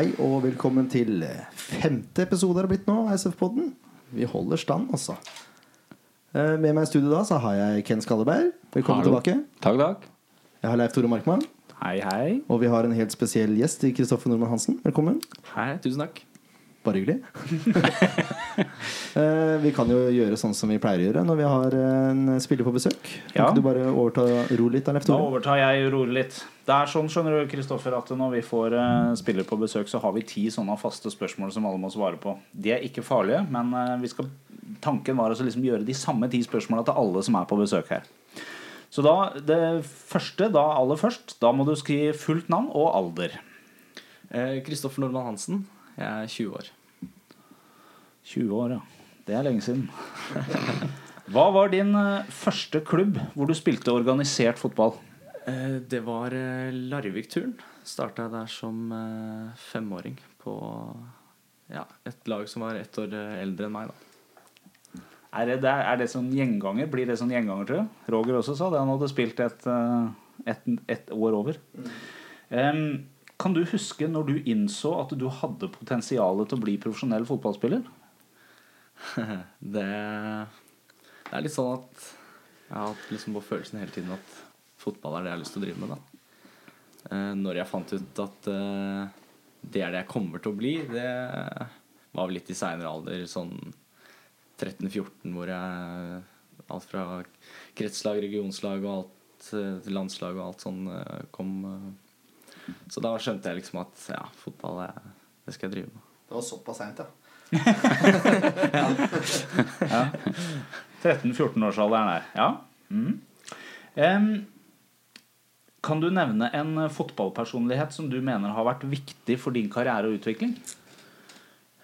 Hei og velkommen til femte episode har det blitt nå, av SF-podden. Vi holder stand, altså. Eh, Med meg i studio da så har jeg Ken Skalleberg. Velkommen Hallo. tilbake. Takk, takk. Jeg har Leif Tore Markmann. Hei, hei. Og vi har en helt spesiell gjest i Kristoffer Nordmann Hansen. Velkommen. Hei, tusen takk. Bare hyggelig. Eh, vi kan jo gjøre sånn som vi pleier å gjøre når vi har en spiller på besøk. Kan Ja. ikke du bare overta ro litt, da, overtar jeg roret litt. Det er sånn, skjønner du, Kristoffer, at når vi får uh, spiller på besøk, så har vi ti sånne faste spørsmål som alle må svare på. De er ikke farlige, men uh, vi skal, tanken var å liksom gjøre de samme ti spørsmåla til alle som er på besøk her. Så da, det første, da aller først, da må du skrive fullt navn og alder. Kristoffer Nordmann Hansen. Jeg er 20 år. 20 år, ja. Det er lenge siden. Hva var din eh, første klubb hvor du spilte organisert fotball? Eh, Det var eh, Larvik-turen. Starta der som femåring på ja, et lag som var ett år eldre enn meg. da Er det, er det sånn gjenganger? Blir det sånn gjenganger, tror jeg? Roger også sa det. Han hadde spilt et, et, et år over. Em, kan du huske når du innså at du hadde potensial til å bli profesjonell fotballspiller? det, det er litt sånn at jeg har hatt liksom på følelsen hele tiden at fotball er det jeg har lyst til å drive med. da eh, Når jeg fant ut at eh, det er det jeg kommer til å bli, det var vel litt i seinere alder, sånn 13-14, hvor jeg alt fra kretslag, regionslag og alt eh, landslag og alt sånn kom. Så da skjønte jeg liksom at ja, fotball er, det skal jeg drive med. Det var såpass seint, ja. 13-14-årsalderen der. Ja. Mm. Um, kan du nevne en fotballpersonlighet som du mener har vært viktig for din karriere og utvikling?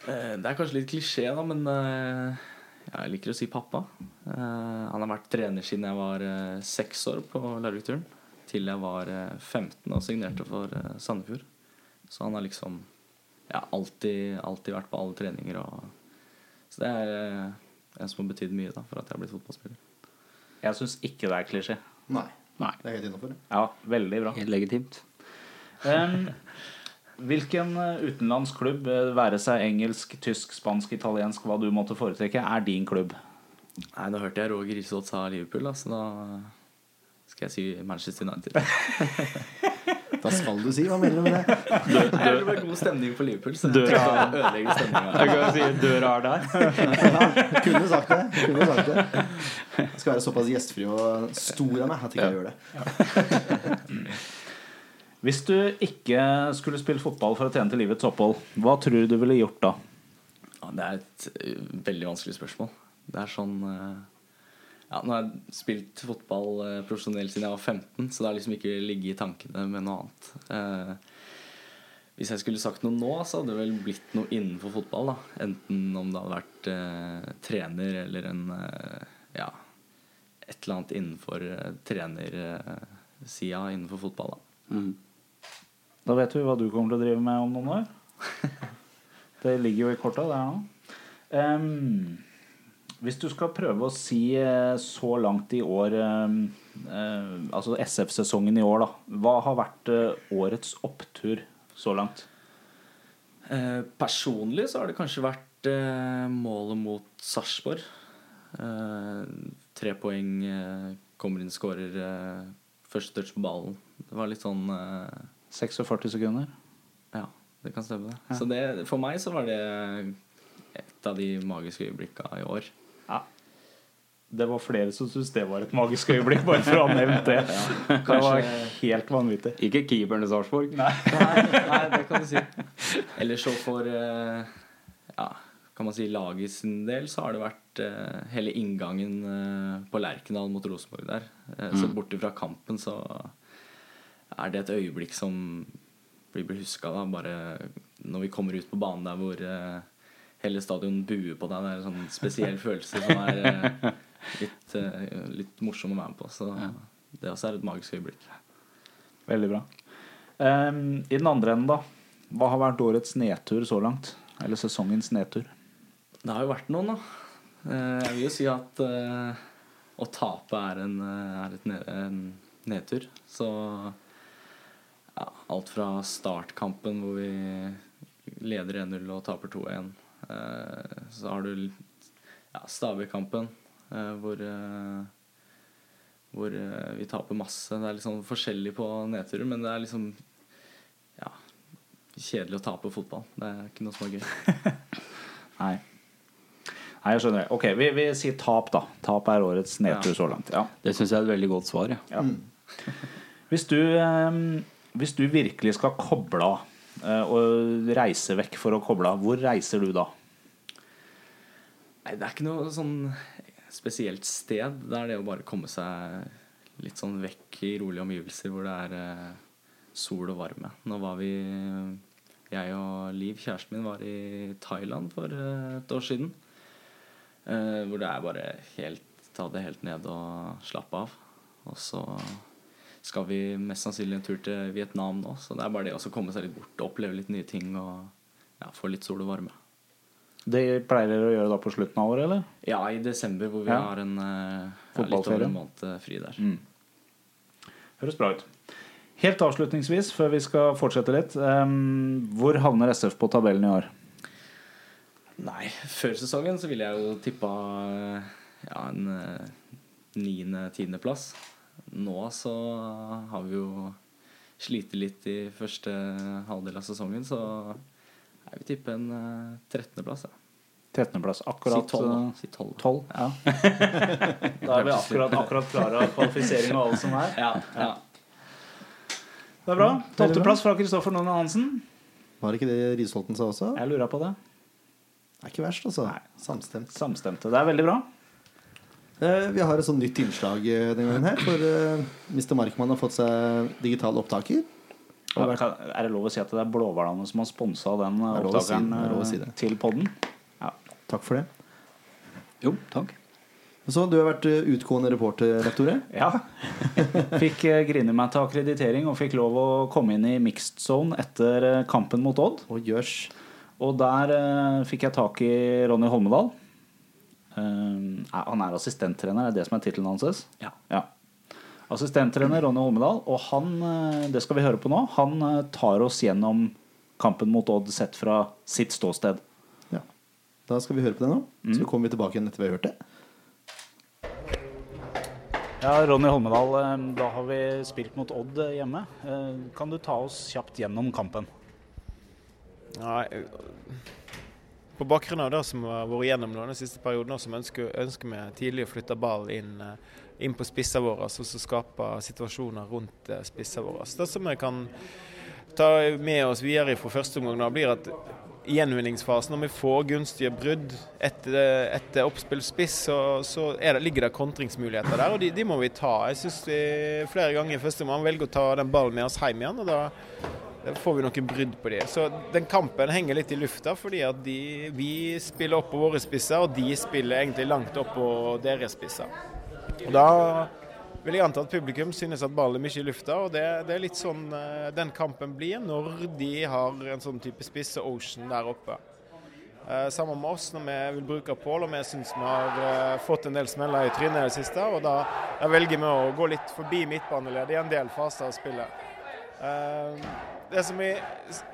Eh, Det er kanskje litt klisjé, da, men eh, jeg liker å si pappa. Eh, Han har vært trener siden jeg var seks år på Larvik-turen. Til jeg var eh, 15 og signerte for eh, Sandefjord. Så han har liksom ja, alltid, alltid vært på alle treninger. Og, så det er eh, en som har betydd mye da, for at jeg har blitt fotballspiller. Jeg syns ikke det er klisjé. Nei. Nei. Det er helt innafor. Ja, veldig bra. Helt legitimt. Um, hvilken utenlandsk eh, være seg engelsk, tysk, spansk, italiensk, hva du måtte foretrekke, er din klubb? Nei, Nå hørte jeg Roger Risholt sa Liverpool, da, så da skal jeg si Manchester United. Da skal du si. Hva mener du med det? Nei, det var god stemning på Liverpool, så jeg Døra- tenkte å ødelegge kan si døra er der. Ja, kunne sagt det. Kunne sagt det. Jeg skal være såpass gjestfri og stor av meg at jeg ikke jeg gjør det. Hvis du ikke skulle spille fotball for å tjene til livets opphold, hva tror du du ville gjort da? Det er et eh, veldig vanskelig spørsmål. Det er sånn eh, ja, Nå har jeg spilt fotball eh, profesjonelt siden jeg var 15, så det har liksom ikke ligget i tankene med noe annet. Eh, hvis jeg skulle sagt noe nå, så hadde det vel blitt noe innenfor fotball. da Enten om det hadde vært eh, trener eller en eh, Ja, et eller annet innenfor eh, trenersida innenfor fotball. da Mm. Da vet vi hva du kommer til å drive med om noen år. Det ligger jo i korta, det her nå. Em, hvis du skal prøve å si eh, så langt i år eh, Altså SF-sesongen i år, da. Hva har vært eh, årets opptur så langt? Eh, personlig så har det kanskje vært eh, målet mot Sarpsborg. Eh, tre poeng, eh, kommer inn, skårer eh, første touch på ballen. Det var litt sånn eh, 46 sekunder? Ja, det kan stemme. det Så det, for meg så var det et av de magiske øyeblikkene i år. Ja. Det var flere som syntes det var et magisk øyeblikk, bare for å ha nevnt det. Det var helt vanvittig. Ikke keeperen til Sarpsborg. Nei, nei, det kan du si. Eller så for eh, ja, kan man si laget sin del, så har det vært eh, hele inngangen eh, på Lerkendal mot Rosenborg der. Så bort ifra kampen så er det et øyeblikk som blir, blir huska da. Bare når vi kommer ut på banen der hvor hele stadion buer på deg. Det er en sånn spesiell følelse som er eh, litt, eh, litt morsom å være med på. Så det også er et magisk øyeblikk. Veldig bra. Um, I den andre enden, da. Hva har vært årets nedtur så langt? Eller sesongens nedtur? Det har jo vært noen, da. Eh, Jeg vil jo si at å tape er en, er ned, en nedtur. Så ja, alt fra startkampen hvor vi leder 1-0 og taper 2-1. Eh, så har du ja, Stabæk-kampen, eh, hvor eh, hvor eh, vi taper masse. Det er litt sånn forskjellig på nedturer, men det er liksom ja, kjedelig å tape fotball. Det er ikke noe som er gøy. Nei. Nei, jeg skjønner. Ok, vi, vi sier tap, da. Tap er årets nedtur Ja. så langt. Ja. Det syns jeg er et veldig godt svar. Ja. Ja. Hvis, du, eh, hvis du virkelig skal koble av og reise vekk for å koble av, hvor reiser du da? Nei, det er ikke noe sånn spesielt sted. Det er det å bare komme seg litt sånn vekk i rolige omgivelser hvor det er eh, sol og varme. Nå var vi Jeg og Liv, kjæresten min, var i Thailand for eh, et år siden. Eh, hvor det er bare helt Ta det helt ned og slappe av. Og så skal vi mest sannsynlig en tur til Vietnam nå, så det er bare det å komme seg litt bort og oppleve litt nye ting og ja, få litt sol og varme. Det pleier dere å gjøre da på slutten av året, eller? Ja, i desember hvor vi Ja. har en eh, ja, litt over en måned eh, fri der. Høres bra ut. Helt avslutningsvis, før vi skal fortsette litt. um, hvor havner SF på tabellen i år? Nei, før sesongen så ville jeg jo tippa eh, ja, en niende-tiendeplass. Nå så har vi jo slitt litt i første halvdel av sesongen, så jeg vil tippe en eh, trettendeplass. Ja. 13.-plass. Akkurat si tolv, da. eh, Si tolv. 12. Ja. da er vi akkurat, akkurat klare av kvalifisering og alt som er. Ja, ja. Det er bra. Tolvteplass fra Kristoffer Nonne Hansen. Var ikke det Risholten sa også? Jeg lurer på det. Det er ikke verst, altså. Nei. Samstemt. Samstemte. Det er veldig bra. Eh, vi har et sånn nytt innslag eh, denne gangen her. For eh, Mr. Markmann har fått seg digital opptaker. Ja, Er det lov å si at det er Blåhvalene som har sponsa den si- opptakeren er si til podden? Ja. Takk for det. Jo, takk. Så du har vært utgående reporter, Leif Tore. ja. Fikk grine meg til akkreditering og fikk lov å komme inn i mixed zone etter kampen mot Odd. Og. Og der fikk jeg tak i Ronny Holmedal. Eh, han er assistenttrener, er det som er tittelen hans? Ja. ja. Assistenttrener Ronny Holmedal, og han, eh, det skal vi høre på nå, han eh, tar oss gjennom kampen mot Odd sett fra sitt ståsted. Ja. Da skal vi høre på det nå. Så kommer vi tilbake igjen etter vi har hørt det. Ja, Ronny Holmedal, eh, da har vi spilt mot Odd eh, hjemme. Kan du ta oss kjapt gjennom kampen? Ja, jeg- på bakgrunn av det som har vært gjennom den siste perioden, så ønsker, vi tidlig å flytte ball inn, eh, inn på spissa våre, og så skape situasjoner rundt spissene spissa våre. Det som vi kan ta med oss videre fra første omgang, da, blir at i gjenvinningsfasen, når vi får gunstige brudd etter, etter oppspilt spiss, så, så det, ligger det kontringsmuligheter der, og de, de må vi ta. Jeg syns flere ganger i første omgang velger å ta den ballen med oss hjem igjen. og da får vi noen brudd på det. Så den kampen henger litt i lufta, fordi at de, vi spiller opp på våre spisser, og de spiller egentlig langt opp på deres spisser. Og Da vil jeg anta at publikum synes at ballen er mye i lufta, og det, det er litt sånn eh, den kampen blir når de har en sånn type spisse ocean der oppe. Eh, sammen med oss når vi vil bruke Pål, og vi syns vi har eh, fått en del smeller i trynet i det siste. og Da, da velger vi å gå litt forbi midtbaneleddet i en del faser av spillet. Det som vi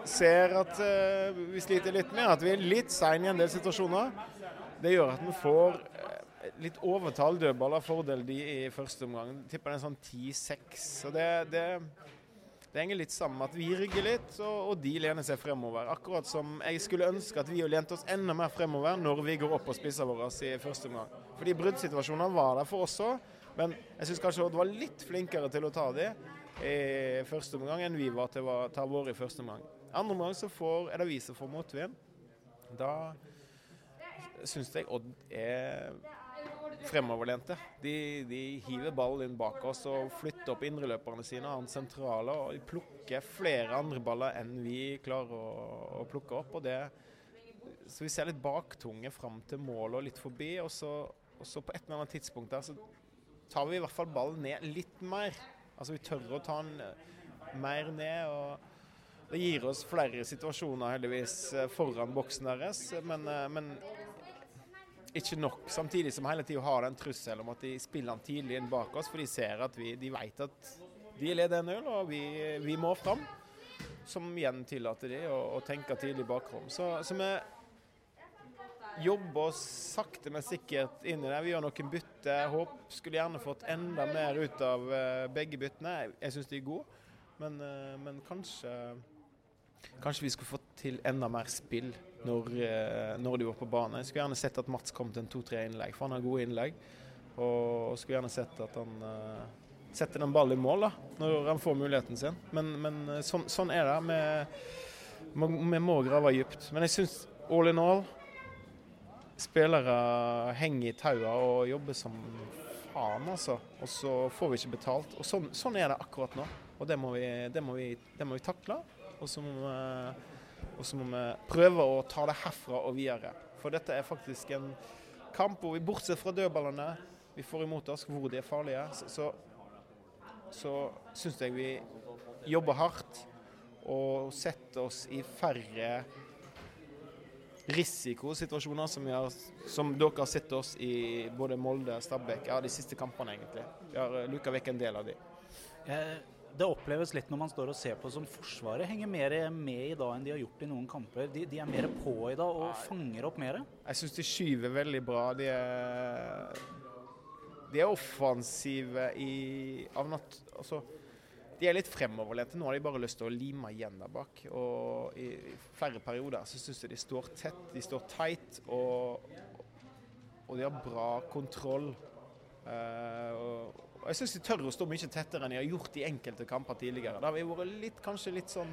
ser at uh, vi sliter litt med, er at vi er litt seine i en del situasjoner. Det gjør at vi får eh, litt overtall dødball av fordel de i første omgang. Tipper det er sånn 10-6. Så det, det, det henger litt sammen med at vi rygger litt, og, og de lener seg fremover. Akkurat som jeg skulle ønske at vi lente oss enda mer fremover når vi går opp på spissene våre i første omgang. Fordi bruddsituasjoner var der for oss òg, men jeg syns kanskje Odd var litt flinkere til å ta de i første omgang enn vi var til å ta våre i første omgang. Andre omgang så får, er det vi som får motvind. Da syns jeg Odd er fremoverlente. De, de hiver ballen inn bak oss og flytter opp indreløperne sine, han sentrale, og plukker flere andre baller enn vi klarer å, å plukke opp. og det så vi ser litt baktunge fram til mål og litt forbi, og så, og så på et eller annet tidspunkt der så tar vi i hvert fall ballen ned litt mer. Altså vi tør å ta den eh, mer ned. og Det gir oss flere situasjoner heldigvis eh, foran boksen deres, men, eh, men ikke nok. Samtidig som hele tida har den trusselen om at de spiller den tidlig inn bak oss, for de ser at vi, de vet at de leder 1-0, og vi, vi må fram. som igjen tillater de å, å tenke tidlig bakrom. Så, så vi jobber oss sakte, men sikkert inn i det. Vi gjør noen bytter. Håp skulle gjerne fått enda mer ut av eh, begge byttene. Jeg, syns de er gode, men, eh, men kanskje Kanskje vi skulle fått til enda mer spill når, eh, når de var på banen. Jeg skulle gjerne sett at Mats kom til en to-tre innlegg, for han har gode innlegg. Og skulle gjerne sett at han setter den ballen i mål da, når han får muligheten sin. Men, men sånn, sånn er det. Vi, vi må grave dypt. Men jeg syns all in all spillere henger i taua og jobber som faen, altså. Og så får vi ikke betalt. Og sånn, sånn er det akkurat nå. Og det må vi, det må vi, det må vi takle. Og så må vi, og så må vi prøve å ta det herfra og videre. For dette er faktisk en kamp hvor vi, bortsett fra dødballene vi får imot oss, hvor de er farlige, så, så, syns jeg vi jobber hardt og setter oss i færre risikosituasjoner som, har, som dere har sett oss i både Molde og Stabæk. Ja, de siste kampene, egentlig. Vi har uh, luka vekk en del av de. Eh, Det oppleves litt når man står og ser på som Forsvaret henger mer med i dag enn de har gjort i noen kamper. De, de er mer på i dag og fanger opp mer. Jeg syns de skyver veldig bra. De er, de er offensive i av nat... Altså, de er litt fremoverlente. Nå har de bare lyst til å lime igjen der bak. Og i i flere perioder så syns jeg de står tett, de står tight, og, og de har bra kontroll. Uh, og, jeg syns de tør å stå mye tettere enn de har gjort i enkelte kamper tidligere. Da har vi vært litt, kanskje litt sånn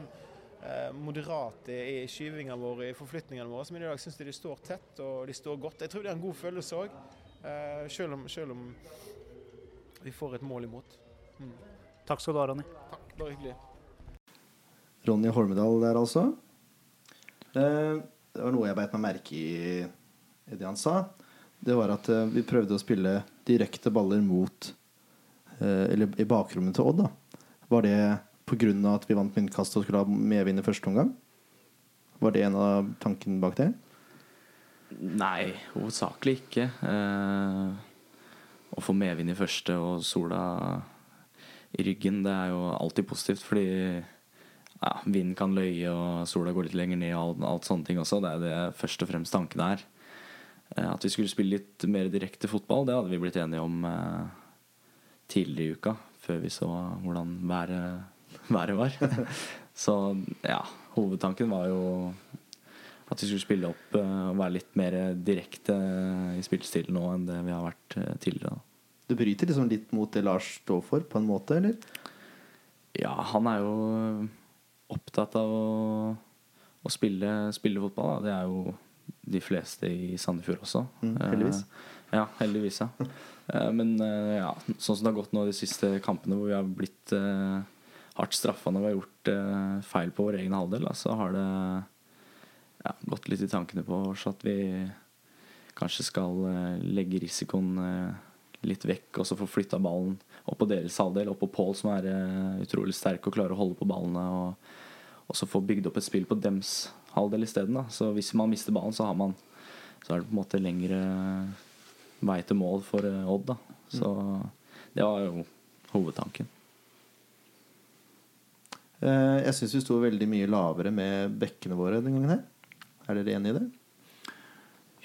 eh, moderate i skyvingene våre, i forflytningene våre. Men i dag syns jeg de står tett og de står godt. Jeg tror det er en god følelse òg, eh, selv, selv om vi får et mål imot. Mm. Takk skal du ha, Ronny. Takk, det var hyggelig. Ronny Holmedal der, altså. Eh, Det var noe jeg beit meg merke i i det han sa. Det var at eh, vi prøvde å spille direkte baller mot eh, Eller i bakrommet til Odd. da Var det pga. at vi vant myntkast og skulle ha medvind i første omgang? Var det en av tankene bak det? Nei, hovedsakelig ikke. Eh, å få medvind i første og sola i ryggen, det er jo alltid positivt, fordi ja, vinden kan løye og sola går litt lenger ned og alt, alt sånne ting også. Det er det først og fremst tanken er. Eh, at vi skulle spille litt mer direkte fotball, det hadde vi blitt enige om eh, tidligere i uka, før vi så hvordan været, været var. så ja, hovedtanken var jo at vi skulle spille opp eh, og være litt mer direkte i spillestilen nå enn det vi har vært tidligere. da. Det bryter liksom litt mot det Lars står for, på en måte, eller? Ja, han er jo opptatt av å, å spille, spille fotball. Da. Det er jo de fleste i Sandefjord også. Mm, heldigvis. Eh, ja, heldigvis, ja. Eh, men eh, ja, sånn som det har gått nå de siste kampene, hvor vi har blitt eh, hardt straffa når vi har gjort eh, feil på vår egen halvdel, da, så har det ja, gått litt i tankene på oss at vi kanskje skal legge risikoen eh, litt vekk og så få flytta ballen opp på deres halvdel, opp på Pål, som er eh, utrolig sterk og klarer å holde på ballene. Og, og så få bygd opp et spill på dems halvdel isteden. Så hvis man mister ballen, så har man Så er det på en måte lengre vei til mål for eh, Odd. da. Så det var jo hovedtanken. Eh, Jeg syns vi sto veldig mye lavere med bekkene våre den gangen her. Er dere enig i det?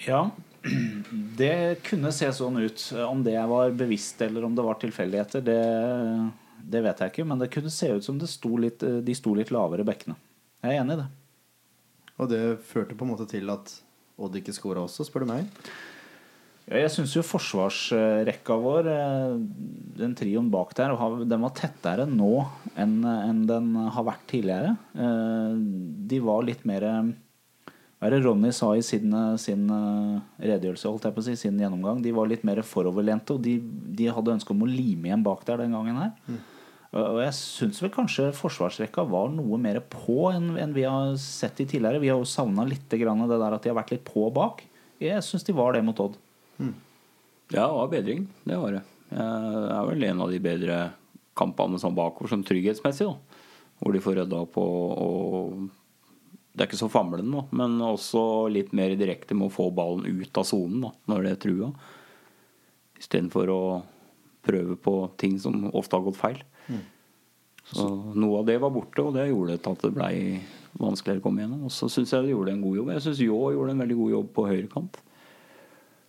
Ja, det kunne se sånn ut. Om det var bevisst eller om det var tilfeldigheter, det, det vet jeg ikke. Men det kunne se ut som det sto litt, de sto litt lavere, bekkene. Jeg er enig i det. Og det førte på en måte til at Odd ikke skåra også, spør du meg. Ja, jeg syns jo forsvarsrekka vår, eh, den trioen bak der, den var tettere nå enn enn den har vært tidligere. Eh, De var litt mer Hva er det Ronny sa i sin, sin eh, redegjørelse, holdt jeg på å si, sin gjennomgang? De var litt mer foroverlente, og de, de hadde ønske om å lime igjen bak der den gangen her. Og og jeg syns vel kanskje forsvarsrekka var noe mer på enn enn vi har sett de tidligere. Vi har jo savna litt grann det der at de har vært litt på bak. Jeg syns de var det mot Odd. Ja, det var bedring. Det var det. Det er vel en av de bedre kampene sånn bakover, sånn trygghetsmessig. da Hvor de får rydda opp og, og Det er ikke så famlende nå, men også litt mer direkte med å få ballen ut av sonen da, når det er trua. Istedenfor å prøve på ting som ofte har gått feil. Så noe av det var borte, og det gjorde at det blei vanskeligere å komme gjennom. Og så syns jeg de gjorde en god jobb. Jeg syns Ljå gjorde en veldig god jobb på høyrekant.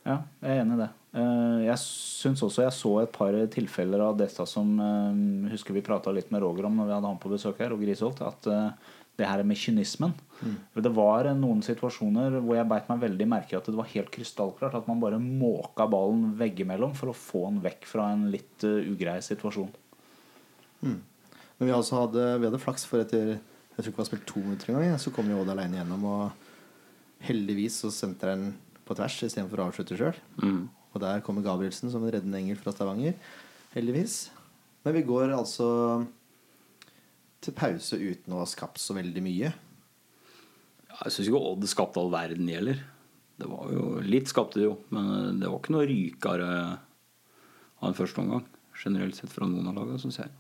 Ja, jeg er enig i det. Eh, Jeg syns også jeg så et par tilfeller av dette som eh, Husker vi prata litt med Roger om når vi hadde han på besøk her, Roger Grisholt. At eh, det her med kynismen. Mm. Det var noen situasjoner hvor jeg beit meg veldig merke i at det var helt krystallklart at man bare måka ballen veggimellom for å få den vekk fra en litt eh, ugrei situasjon. Men vi, også hadde, vi hadde flaks for etter Jeg tror ikke vi har spilt to minutter engang. ja, Så kom jo Odd alene gjennom, og heldigvis så sendte jeg den på tvers istedenfor å avslutte sjøl. Mm. Og der kommer Gabrielsen som en reddende engel fra Stavanger. Heldigvis. Men vi går altså til pause uten å ha skapt så veldig mye. Ja, Jeg syns ikke Odd skapte all verden heller. Det var jo, litt skapte det jo, men det var ikke noe rykere av en første omgang. Generelt sett fra noen av lagene, syns jeg.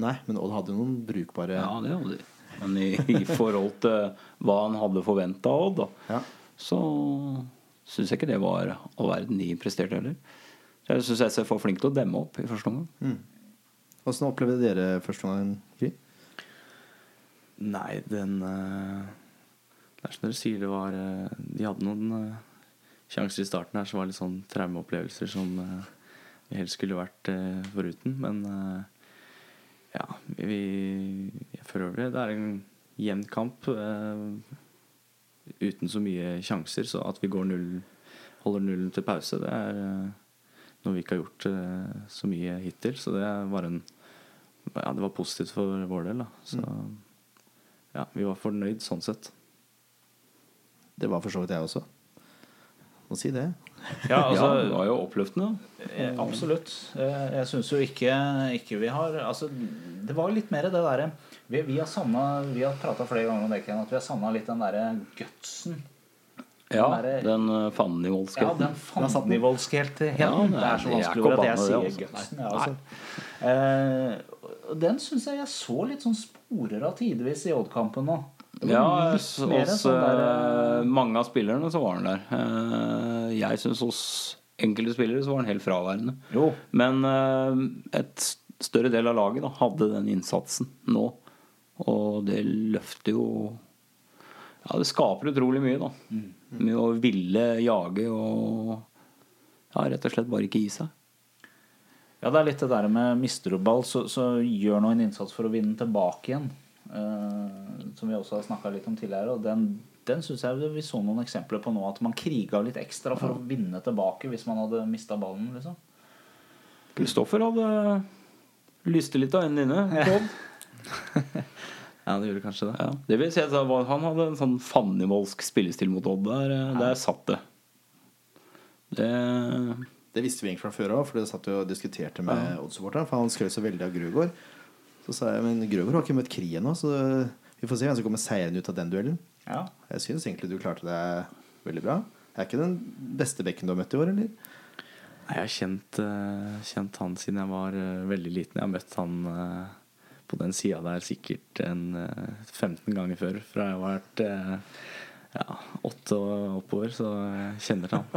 Nei, men Odd hadde jo noen brukbare Ja, det hadde de. Men i, i forhold til hva han hadde forventa av Odd, da, Ja. så syns jeg ikke det var all verden de presterte heller. Så Jeg syns SF var flink til å demme opp i første omgang. Åssen opplevde dere første gangen, Gry? Nei, den eh, Det er som dere sier, det var eh, De hadde noen eh, sjanser i starten her som var litt sånn traumeopplevelser som vi helst skulle vært foruten. Men ja, vi For øvrig, det er en jevn kamp uten så mye sjanser. Så at vi går null, holder nullen til pause, det er noe vi ikke har gjort uh, så mye hittil. Så det var en ja, det var positivt for vår del. Da. Så ja, vi var fornøyd sånn sett. Det var for så vidt jeg også. Må si det. Ja, altså, ja, det var jo oppløftende. Eh, Absolutt. Eh, Jeg syns jo ikke, ikke vi har altså, Det var litt mer det derre Vi, vi har savna Vi har prata flere ganger om det, Ken, at vi har savna litt den derre gutsen. Ja, Den derre- den uh, Ja, helt. Ja, fandenivoldskheten. Ja, det er så er vanskelig ord at jeg sier det, altså. gutsen. Ja, altså. Eh, den syns jeg jeg så litt sånn sporer av tidvis i Odd-kampen nå. Ja, hos sånn der, eh, mange av spillerne så var han der. Eh, jeg syns hos enkelte spillere så var han helt fraværende. Jo, Men eh, et større del av laget da, hadde den innsatsen nå. Og det løfter jo Ja, det skaper utrolig mye, da. Med å ville jage og ja, rett og slett bare ikke gi seg. Ja, det er litt det der med mister du ball, så, så gjør nå en innsats for å vinne den tilbake igjen. Uh, som vi også har snakka litt om tidligere. Og den, den syns jeg vi så noen eksempler på nå. At man kriga litt ekstra for å vinne tilbake hvis man hadde mista ballen. liksom Kristoffer hadde lyste litt av øynene dine. Odd. Ja, det gjorde kanskje det. Ja, det vil si at Han hadde en sånn fannivoldsk spillestil mot Odd. Der, eh, der satt det. Det Det visste vi egentlig fra før òg, for det satt vi og diskuterte med Odd-supporteren. For han skrøt så veldig av Grøgaard. Så sa jeg men Grøgaard har ikke møtt Kri ennå, så vi får se hvem som kommer seirende ut av den duellen. Ja. Jeg syns egentlig du klarte deg veldig bra. Er ikke den beste bekken du har møtt i år, eller? Nei, Jeg har kjent, eh, kjent han siden jeg var eh, veldig liten. Jeg har møtt han på den sida der sikkert en eh, 15 ganger før. Fra jeg har vært eh, ja, åtte og oppover, så jeg kjenner til han.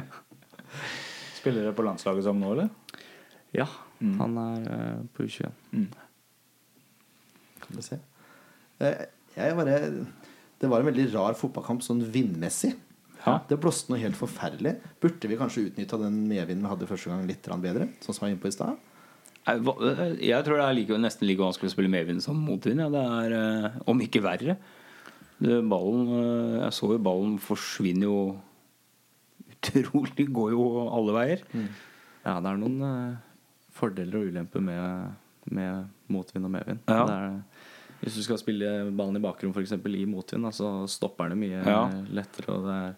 Spiller dere på landslaget sammen nå, eller? Ja, han er eh, på U21. Kan vi se. Eh, Jeg bare, det var en veldig rar fotballkamp sånn vindmessig. Ja. Det blåste noe helt forferdelig. Burde vi kanskje utnytta den medvinden vi hadde første gang, litt bedre? Sånn som jeg var inne på i stad? Hva- Jeg tror det er like, nesten like vanskelig å spille medvind som motvind. Ja. Det er, eh, om ikke verre. Det, ballen, eh, jeg så jo ballen forsvinner jo utrolig. Går jo alle veier. Ja, det er noen eh, fordeler og ulemper med, med motvind og medvind. Ja. Det er, hvis du skal spille ballen i bakrom eksempel, i motvind, så stopper den mye Ja. lettere. Og det er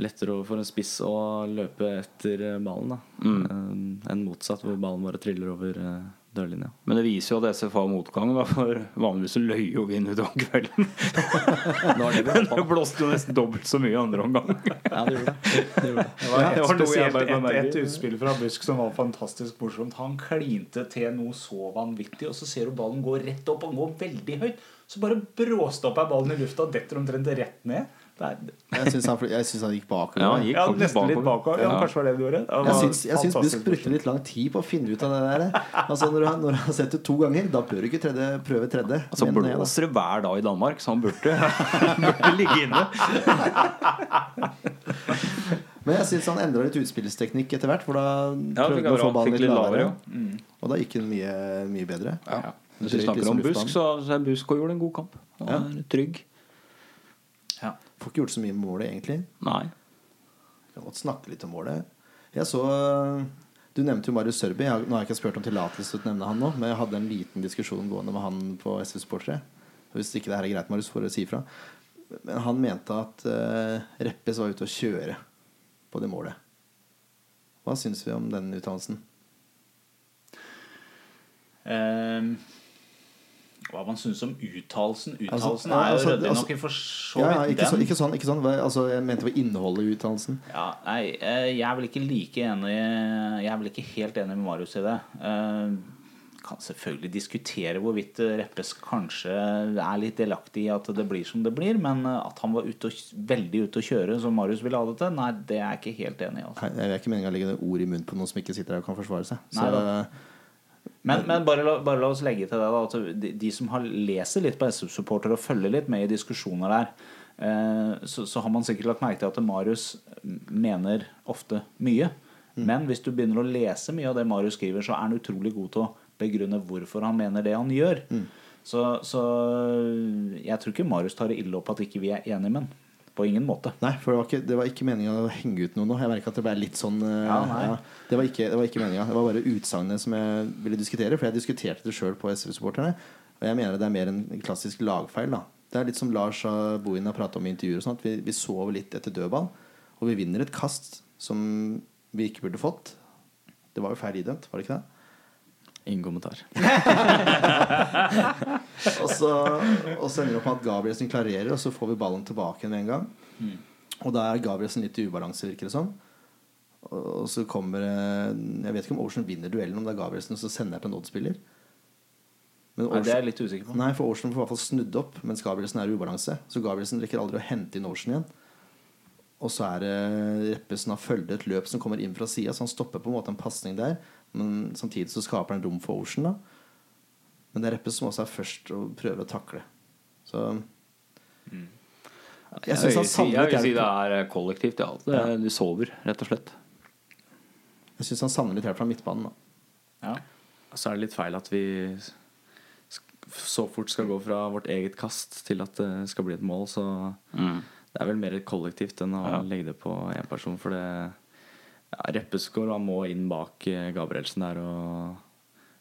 lettere for en spiss å løpe etter eh, ballen da, Mm. enn enn motsatt, hvor ballen bare triller over eh, dørlinja. Men det viser jo at SFA har motgang, da, for vanligvis så løy jo ut utover kvelden. Men det blåste jo nesten dobbelt så mye i andre omgang. Ja, det gjorde det. det, gjorde det. Det var, det jeg spesielt et, et utspill fra Busk som var fantastisk morsomt. Han klinte til noe så vanvittig, og så ser du ballen gå rett opp. Han går veldig høyt. Så bare bråstopper ballen i lufta og detter omtrent rett ned. Det Jeg syns han, synes han gikk bakover. Ja, han gikk ja, nesten bakover. litt bakover. Ja, kanskje var det du gjorde. Jeg syns, jeg syns fantastisk Busk brukte litt lang tid på å finne ut av det der. Altså Når du har, når du har sett det to ganger, da bør du ikke tredje, prøve tredje. Altså Men, blåser det hver dag i Danmark, så han burde, burde ligge inne. Men jeg syns han endra litt utspillsteknikk etter hvert. For da Ja, prøvde han å få ballen litt lavere. lavere, Og da gikk den mye, mye bedre. Ja. Hvis vi snakker om Busk, så så er Busk og gjorde en god kamp. Han Ja. er trygg. Får ikke gjort så mye med målet, egentlig. Nei. Kan godt snakke litt om målet. Jeg så Du nevnte jo Marius Sørby. Jeg Nå har jeg ikke spurt om tillatelse til å nevne han nå, men jeg hadde en liten diskusjon gående med han på SV Sportere. Hvis ikke det her er greit, Marius, får du si ifra. Men han mente at uh, Reppes var ute å kjøre på det målet. Hva syns vi om den uttalelsen? Ehm, hva man syns om uttalelsen. Uttalelsen altså, er jo altså, ryddig altså- nok i for så Ja, ikke, så, ikke sånn. Ikke sånn. Altså, jeg mente var innholdet i uttalelsen. Ja, nei, eh, jeg er vel ikke like enig Jeg er vel ikke helt enig med Marius i det. Eh, Kan selvfølgelig diskutere hvorvidt Reppes kanskje er litt delaktig i at det blir som det blir, men eh, at han var ute og, veldig ute å kjøre som Marius ville ha det til, nei, det er jeg ikke helt enig i. Altså. Nei, Jeg er ikke meninga å legge ord i munnen på noen som ikke sitter her og kan forsvare seg. Så, Nei da. Men, men bare, la, bare la oss legge til det da, at de, de som har leser litt på SF-supporter og følger litt med i diskusjoner der, eh, så, så har man sikkert lagt merke til at Marius mener ofte mye. Men hvis du begynner å lese mye av det Marius skriver, så er han utrolig god til å begrunne hvorfor han mener det han gjør. Så, så jeg tror ikke Marius tar det ille opp at ikke vi er enige med han. På ingen måte. Nei, for det var ikke, det var ikke meninga å henge ut noe nå. Jeg merka at det ble litt sånn eh, Ja, nei. Det var ikke, det var ikke meninga. Det var bare utsagnet som jeg ville diskutere. For jeg diskuterte det sjøl på SV-supporterne. Og jeg mener det er mer en klassisk lagfeil. da Det er litt som Lars Bohin har prata om i intervjuer. og sånt. Vi, vi sover litt etter dødball. Og vi vinner et kast som vi ikke burde fått. Det var jo feil idømt, var det ikke det? Ingen kommentar. Og så, og så ender det opp med at Gabrielsen klarerer, og så får vi ballen tilbake med en gang. Og da er Gabrielsen litt i ubalanse, virker det som. Og og så kommer eh, Jeg vet ikke om Ocean vinner duellen, om det er Gabrielsen som sender til en Odd-spiller. Men Nei, det er jeg litt usikker på. nei, for Ocean får i hvert fall snudd opp, mens Gabrielsen er i ubalanse. Så Gabrielsen rekker aldri å hente inn Ocean igjen. Og så er det Reppesen har følget et løp som kommer inn fra sida, så han stopper på en måte en pasning der. Men samtidig så skaper den rom for Ocean. da Men det er Reppe som også er først og prøver å takle. Så Jeg jeg, han vil si- jeg vil si det er kollektivt, ja. Det, Du sover, rett og slett. Jeg synes han savner litt hjelp fra midtbanen. da Ja. Så er det litt feil at vi så fort skal gå fra vårt eget kast til at det skal bli et mål. Så det er vel mer kollektivt enn å Ja. legge det på én person. For det ja, Reppeskår han må inn bak eh, Gabrielsen der og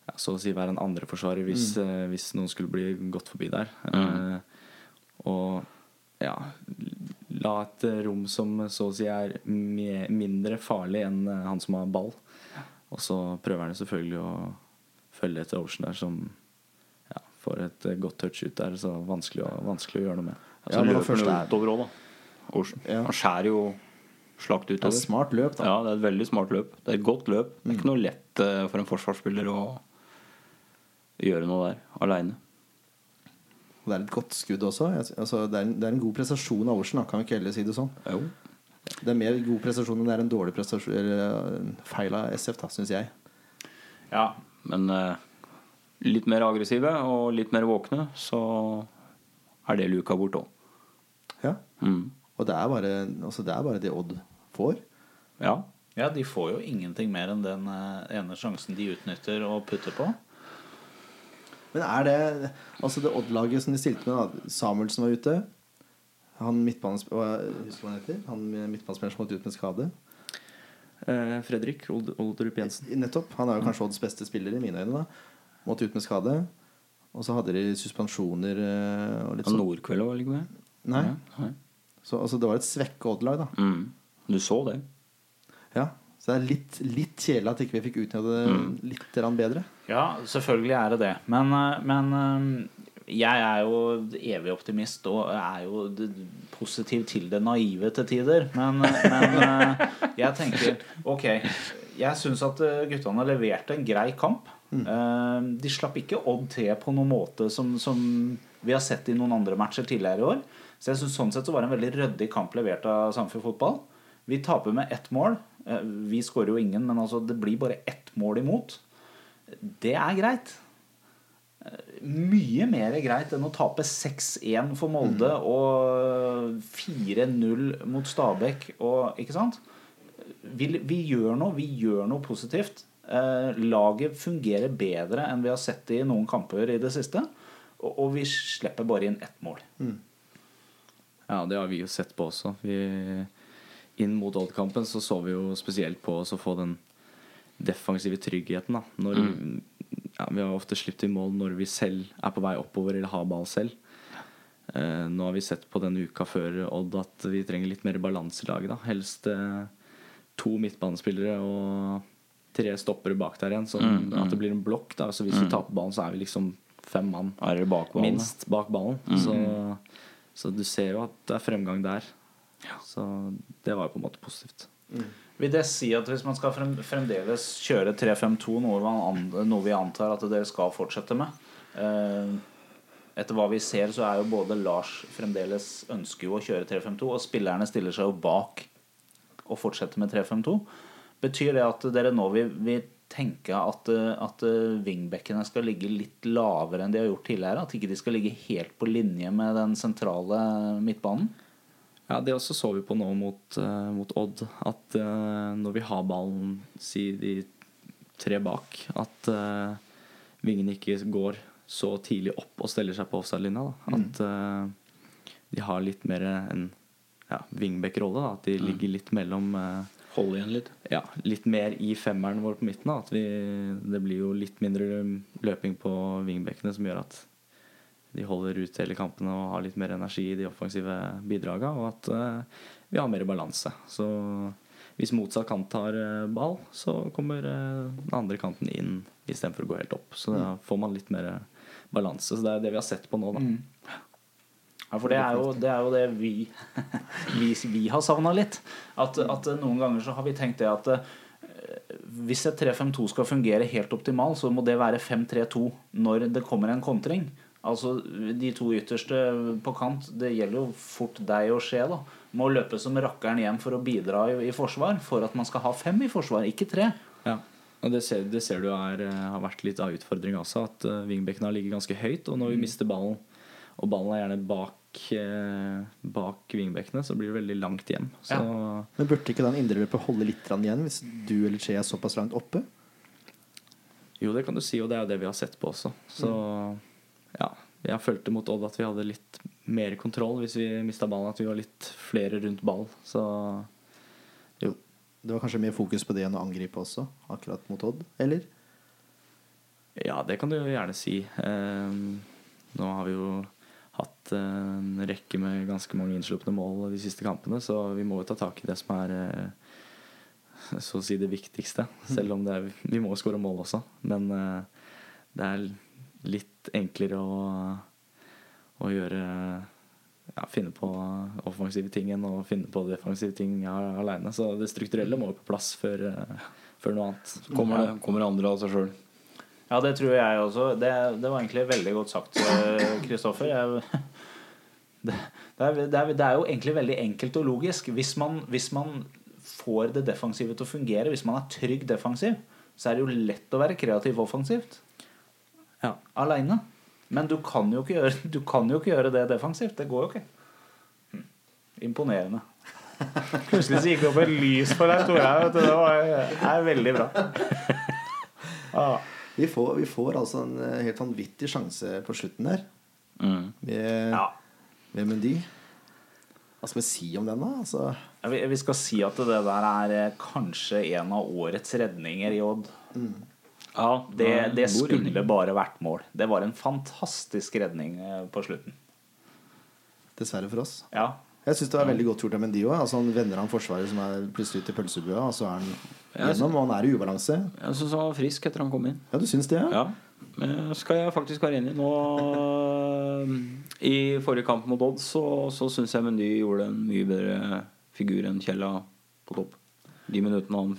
ja, så å si være en andreforsvarer hvis, eh, hvis noen skulle bli gått forbi der. Eh, og ja La et rom som så å si er mindre farlig enn han som har ball. Og så prøver han selvfølgelig å følge etter Ocean der, som ja, får et godt touch ut der. Så vanskelig å, vanskelig å gjøre noe med. Altså, Ja, men han løper først er- utover òg, da. Ocean. Ja. Han skjærer jo slakt Det er et smart løp, da. Ja, det er et veldig smart løp. Det er et godt løp. Det er ikke noe lett eh, for en forsvarsspiller å gjøre noe der aleine. Det er et godt skudd også. Altså, det, er en, det er en god prestasjon av Olsen. kan vi ikke heller si det sånn. Jo. Det er mer god prestasjon enn det er en dårlig prestasjon Eller feil av SF, syns jeg. ja. Men eh, litt mer aggressive og litt mer våkne, så er det luka bort òg. Ja. Mm. Og det er, bare, altså, det er bare det Odd får. Ja. Ja, de får jo ingenting mer enn den eh, ene sjansen de utnytter og putter på. Men er det Altså det Odd-laget som de stilte med, da Samuelsen var ute. Han midtbanespilleren han? Midtbanespilleren som måtte ut med skade. Eh, Fredrik Oldrup Olderup Jensen. Nettopp. Han er jo kanskje Odds beste spiller i mine øyne. da Måtte ut med skade. Og så hadde de suspensjoner eh, og litt sånn. Nordkveld var vel ikke? Nei. Nei. Så altså, det var et svekka Odd-lag, da. Mm. Du så det? Ja. Så det er litt, litt kjedelig at ikke vi fikk utnytta det litt bedre. Ja, selvfølgelig er det det. Men, eh, men eh, jeg er jo evig optimist og er jo positiv til det naive til tider. Men, eh, men jeg tenker Ok, jeg syns at guttene leverte en grei kamp. Mm. De slapp ikke Odd til på noen måte som, som vi har sett i noen andre matcher tidligere i år. Så jeg synes sånn sett så var det en veldig ryddig kamp levert av Samfjord Fotball. Vi taper med ett mål. Eh, Vi skårer jo ingen, men altså det blir bare ett mål imot. Det er greit. Eh, Mye mer greit enn å tape 6-1 for Molde og 4-0 mot Stabæk og Ikke sant? Vi, vi gjør noe. Vi gjør noe positivt. Eh, laget fungerer bedre enn vi har sett det i noen kamper i det siste. Og, og vi slipper bare inn ett mål. Ja, det har vi jo sett på også. Vi, inn mot Odd-kampen så så vi jo spesielt på å få den defensive tryggheten. Da. Når, ja, vi har ofte sluppet i mål når vi selv er på vei oppover eller har ball selv. Eh, nå har vi sett på denne uka før Odd at vi trenger litt mer balanse i laget. Da. Helst eh, to midtbanespillere og tre stoppere bak der igjen. Sånn at det blir en blokk. Da. Så hvis vi taper ballen, så er vi liksom fem mann bak ballen? minst bak ballen. Så, så du ser jo at det er fremgang der. Så det var jo på en måte positivt. Vil det si at hvis man skal fremdeles kjøre 3-5-2, noe, noe vi antar at dere skal fortsette med eh, Etter hva vi ser, så er jo både Lars fremdeles ønsker jo å kjøre 3-5-2, og spillerne stiller seg jo bak og fortsetter med 3-5-2. Betyr det at dere nå vil, vil tenke at, at wingbackene skal ligge litt lavere enn de har gjort tidligere? At ikke de skal ligge helt på linje med den sentrale midtbanen? Ja, Det også så vi på nå mot, uh, mot Odd. At uh, når vi har ballen, si de tre bak, at uh, vingene ikke går så tidlig opp og steller seg på offside-linja. da. At eh, de har litt mer en ja, wingback-rolle. At de ligger litt mellom eh, Hold igjen litt. ja, litt mer i femmeren vår på midten. Da. At vi, det blir jo litt mindre løping på wingbackene som gjør at de holder ut hele kampene og har litt mer energi i de offensive bidragene, og at eh, vi har mer balanse. Så hvis motsatt kant tar eh, ball, så kommer eh, den andre kanten inn istedenfor å gå helt opp. Så da får man litt mer balanse. Så det er det vi har sett på nå, da. Ja, for det er jo det, er jo det vi, vi, vi har savna litt. At, at noen ganger så har vi tenkt det at hvis et 3-5-2 skal fungere helt optimalt, så må det være 5-3-2 når det kommer en kontring. Altså De to ytterste på kant, det gjelder jo fort deg og Skje. da Må løpe som rakkeren hjem for å bidra i, i forsvar, for at man skal ha fem i forsvar, ikke tre. Ja. Og det ser, det ser du er, eh, har vært litt av utfordringa også, at uh, vingbekkene har ligget ganske høyt. Og når vi mister ballen, og ballen er gjerne bak, eh, bak vingbekkene, så blir det veldig langt hjem. Så Men burde ikke den indreløpet holde litt igjen hvis du eller Che er såpass langt oppe? jo, det kan du si, og det er jo det vi har sett på også. Så ja. Jeg følte mot Odd at vi hadde litt mer kontroll hvis vi mista ballen. At vi var litt flere rundt ball. Så jo. Det var kanskje mer fokus på det enn å angripe også, akkurat mot Odd? Eller? Ja, det kan du jo gjerne si. Ehm, nå har vi jo hatt en rekke med ganske mange innslupne mål de siste kampene, så vi må jo ta tak i det som er eh, så å si det viktigste. Selv om det er, vi må skåre mål også. Men eh, det er litt enklere å, å gjøre ja, Finne på offensive ting enn å finne på defensive ting aleine. Så det strukturelle må jo på plass før, eh, før noe annet. Så kommer det kommer andre av seg sjøl. Ja, det tror jeg også. Det, det var egentlig veldig godt sagt, Kristoffer. Det, det, er, det, er, det er jo egentlig veldig enkelt og logisk. Hvis man, hvis man får det defensive til å fungere, hvis man er trygg defensiv, så er det jo lett å være kreativ offensivt. Ja. Aleine. Men du kan, jo ikke gjøre, du kan jo ikke gjøre det defensivt. Det går jo ikke. Hm. Imponerende. Plutselig så gikk det opp et lys for deg, Torheim. vet. Det var, er veldig bra. Ah. Vi får, vi får altså en eh, helt vanvittig sjanse på slutten der. Med, Ja. med Mendy. Hva skal vi si om den, da? Altså, Vi, vi skal si at det der er eh, kanskje en av årets redninger i Odd. Ja, Det, det skulle bare vært mål. Det var en fantastisk redning eh, på slutten. dessverre for oss. Ja. Jeg syns det var veldig godt gjort av Mendy. Altså, han vender han forsvaret som er plutselig til i pølsebua, og så er han gjennom, og han er i ubalanse. Jeg syns han var frisk etter han kom inn. Ja, du syns det? Ja? Ja, skal jeg faktisk være enig. Nå I forrige kamp mot Odd så, så syns jeg Mendy gjorde en mye bedre figur enn Kjella på topp. De minuttene han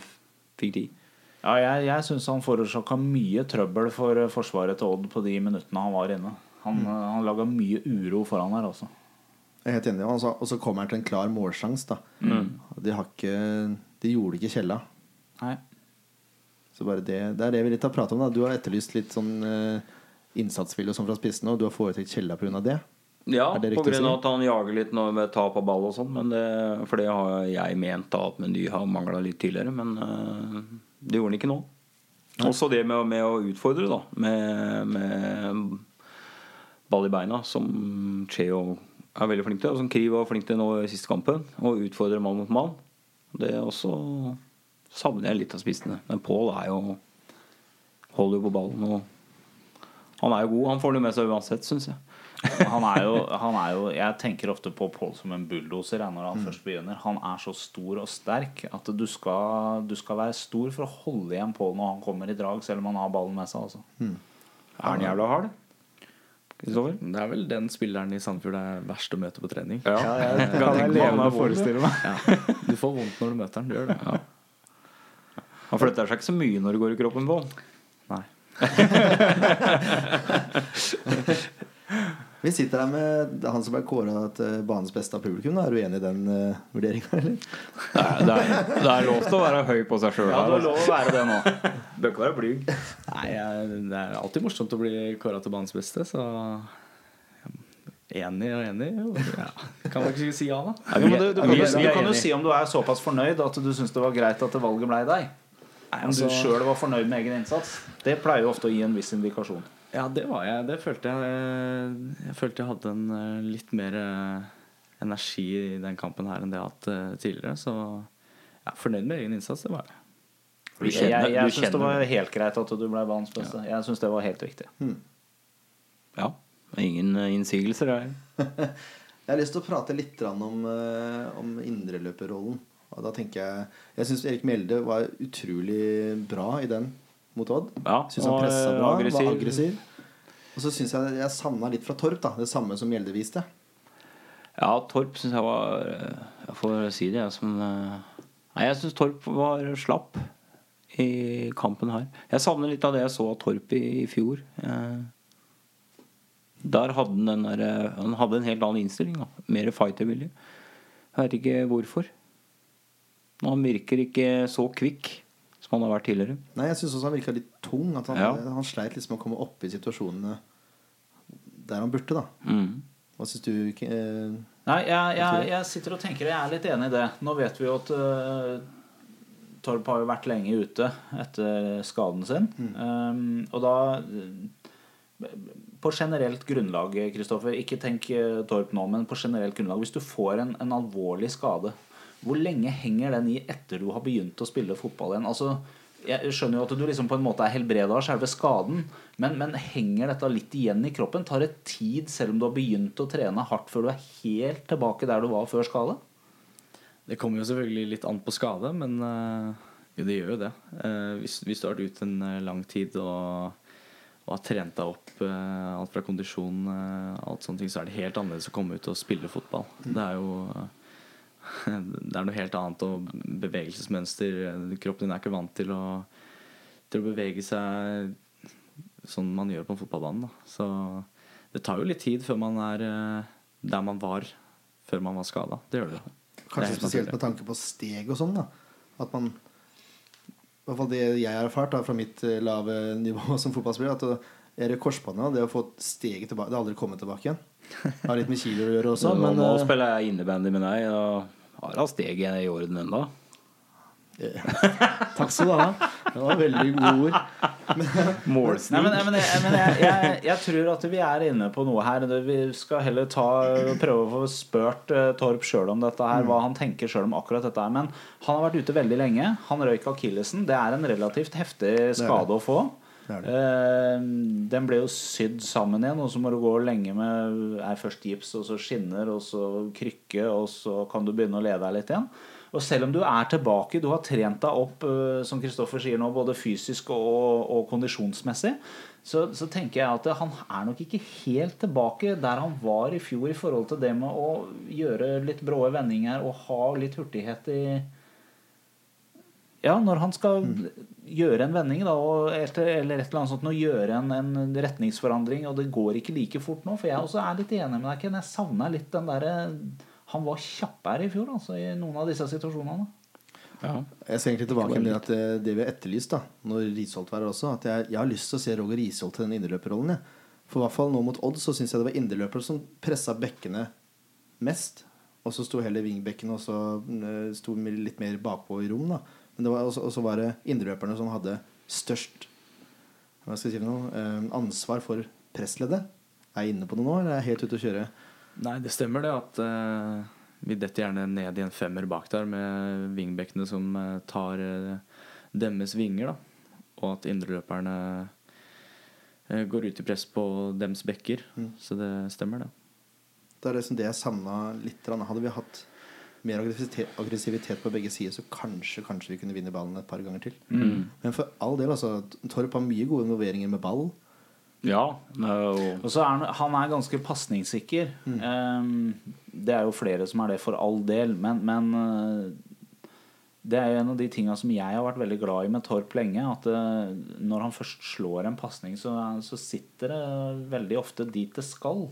fikk tid. Ja, jeg, jeg syns han forårsaka mye trøbbel for eh, forsvaret til Odd på de minuttene han var inne. Han, Mm. eh, han laga mye uro foran der også. Jeg er helt enig. Og så- Og så kommer han til en klar målsjanse, da. De, har ikke, de gjorde ikke Kjella. Nei. Så bare det, det er det vi litt har pratet om. da Du har etterlyst litt sånn eh, innsatsvilje og sånn fra spissene, og du har foretrukket Kjella pga. det. Ja, pga. av at han jager litt med tap av ball og sånn. For det har jeg ment da at Meny har mangla litt tidligere. Men eh, det gjorde han ikke nå. Også det med, med å utfordre, da. Med, med ball i beina, som Cheo er veldig flink til. Og som Kriv var flink til nå i siste kampen. Å utfordre mann mot mann. Det også savner jeg litt av spissene. Men Pål er jo holder jo på ballen. Og han er jo god. Han får det med seg uansett, syns jeg. Han er, jo, han er jo Jeg tenker ofte på Pål som en bulldoser når han Mm. først begynner. Han er så stor og sterk at du skal, du skal være stor for å holde igjen Pål når han kommer i drag, selv om han har ballen med seg. Altså. Er han jævla hard? Kristoffer? Det er vel den spilleren i Sandefjord det er verst å møte på trening. Ja. jeg kan jeg levende forestille meg. Ja. Du får vondt når du møter den. Du gjør det. Han flytter seg ikke så mye når det går i kroppen på han. Nei. Vi sitter her med han som ble kåra til banens beste av publikum. Er du enig i den uh, vurderinga, eller? Er, det, er, det er lov til å være høy på seg sjøl. Ja, du har lov å være det nå. Bør ikke være blyg. Nei, jeg, Det er alltid morsomt å bli kåra til banens beste, så Enig og enig. Ja. Kan man ikke si ja, da? Ja, men du, du, er- du er kan jo si om du er såpass fornøyd at du syns det var greit at valget ble deg. Om altså- du sjøl var fornøyd med egen innsats. Det pleier jo ofte å gi en viss indikasjon. Ja, det var jeg. Det følte jeg Jeg følte jeg hadde en eh, litt mer eh, energi i den kampen her enn det jeg har hatt eh, tidligere. Så jeg er fornøyd med egen innsats, det var jeg. Du kjenner- jeg jeg du syns det var helt greit at du ble banens beste. Jeg syns det var helt riktig. Ja. Ingen eh, innsigelser her. Jeg har lyst til å prate litt om, om indreløperrollen. Og da tenker Jeg Jeg syns Erik Mjelde var utrolig bra i den mot Odd. Ja, Syns han pressa eh, bra, aggressiv. var aggressiv. Og så syns jeg jeg savna litt fra Torp, da. Det samme som Gjelde viste. Ja, Torp syns jeg var eh, Jeg får si det, jeg som eh, Nei, jeg syns Torp var slapp i kampen her. Jeg savner litt av det jeg så av Torp i, i fjor. Eh, Der hadde han den der, Han hadde en helt annen innstilling. Da. Mer fightervilje. Jeg vet ikke hvorfor. Han virker ikke så kvikk som han har vært tidligere. Nei, jeg syns også han virka litt tung. At han, Ja. han sleit liksom å komme opp i situasjonene der han burde, da. Mm. Hva syns du? eh, Nei, jeg, jeg, jeg sitter og tenker Jeg er litt enig i det. Nå vet vi jo at uh, Torp har jo vært lenge ute etter skaden sin. Um, og da På generelt grunnlag, Kristoffer, ikke tenk uh, Torp nå, men på generelt grunnlag Hvis du får en, en alvorlig skade, hvor lenge henger den i etter du har begynt å spille fotball igjen? Altså jeg skjønner jo at du liksom på en måte er helbreda av selve skaden, men, men henger dette litt igjen i kroppen? Tar det tid selv om du har begynt å trene hardt før du er helt tilbake der du var før skade? Det kommer jo selvfølgelig litt an på skade, men eh, jo, det gjør jo det. Eh, hvis, hvis du har vært ute en eh, lang tid og, og har trent deg opp alt fra kondisjon, alt sånne ting, så er det helt annerledes å komme ut og spille fotball. Det er jo det er noe helt annet og bevegelsesmønster. Kroppen din er ikke vant til å, til å bevege seg sånn man gjør på en fotballbane. Da. Så det tar jo litt tid før man er eh, der man var før man var skada. Det gjør det. Kanskje det spesielt med tanke på steg og sånn. da At man I hvert fall det jeg har erfart da fra mitt eh, lave nivå som fotballspiller, at det- er korsbåndet, og det å få steget tilbake Det har aldri kommet tilbake igjen. Det har litt med kilo å gjøre også, nå, men nå eh, spiller jeg innebandy med deg, og har hatt steget i orden ennå. Takk skal du ha. Det var veldig gode ord. Nei, men, men, jeg, men jeg, jeg, jeg tror at vi er inne på noe her. Vi skal heller ta, prøve å få spurt eh, Torp sjøl om dette her, hva han tenker sjøl om akkurat dette her. Men han har vært ute veldig lenge. Han røyk akillesen. Det er en relativt heftig skade å få. Det det. Eh, den ble jo sydd sammen igjen, og så må du gå lenge med er først gips, og så skinner, og så krykke, og så kan du begynne å leve deg litt igjen. Og selv om du er tilbake, du har trent deg opp, eh, som Kristoffer sier nå, både fysisk og, og kondisjonsmessig, så, så tenker jeg at han er nok ikke helt tilbake der han var i fjor i forhold til det med å gjøre litt brå vendinger og ha litt hurtighet i Ja, når han skal gjøre en vending da, og et, eller et eller annet sånt, og gjøre en, en retningsforandring, og det går ikke like fort nå. For jeg også er litt enig med deg, Ken. Jeg savna litt den derre Han var kjappere i fjor, altså, i noen av disse situasjonene. Ja. Jeg ser egentlig tilbake til det, det vi har etterlyst, da når Risholt var her også, at jeg, jeg har lyst til å se Roger Risholt til den indreløperrollen. ja. For i hvert fall nå mot Odd så syns jeg det var indreløpere som pressa bekkene mest. Og så sto heller wingbekkene og så eh, sto litt mer bakpå i rom. da Men det var også, også var det indreløperne som hadde størst hva skal jeg si for noe, eh, ansvar for pressleddet. Er jeg inne på det nå, eller er jeg helt ute å kjøre? Nei, det stemmer det at eh, vi detter gjerne ned i en femmer bak der med vingbekkene som eh, tar eh, deres vinger, da. Og at indreløperne eh, går ut i press på dems bekker. Så det stemmer, det. Det er liksom det jeg savna litt. Hadde vi hatt mer aggressivitet, aggressivitet på begge sider, så kanskje, kanskje vi kunne vinne ballen et par ganger til. Men for all del, altså. Torp har mye gode involveringer med ball. ja Og så er han, han er ganske pasningssikker. Ehm, det er jo flere som er det, for all del. Men, men eh, det er jo en av de tinga som jeg har vært veldig glad i med Torp lenge. At eh, når han først slår en pasning, så, så sitter det veldig ofte dit det skal.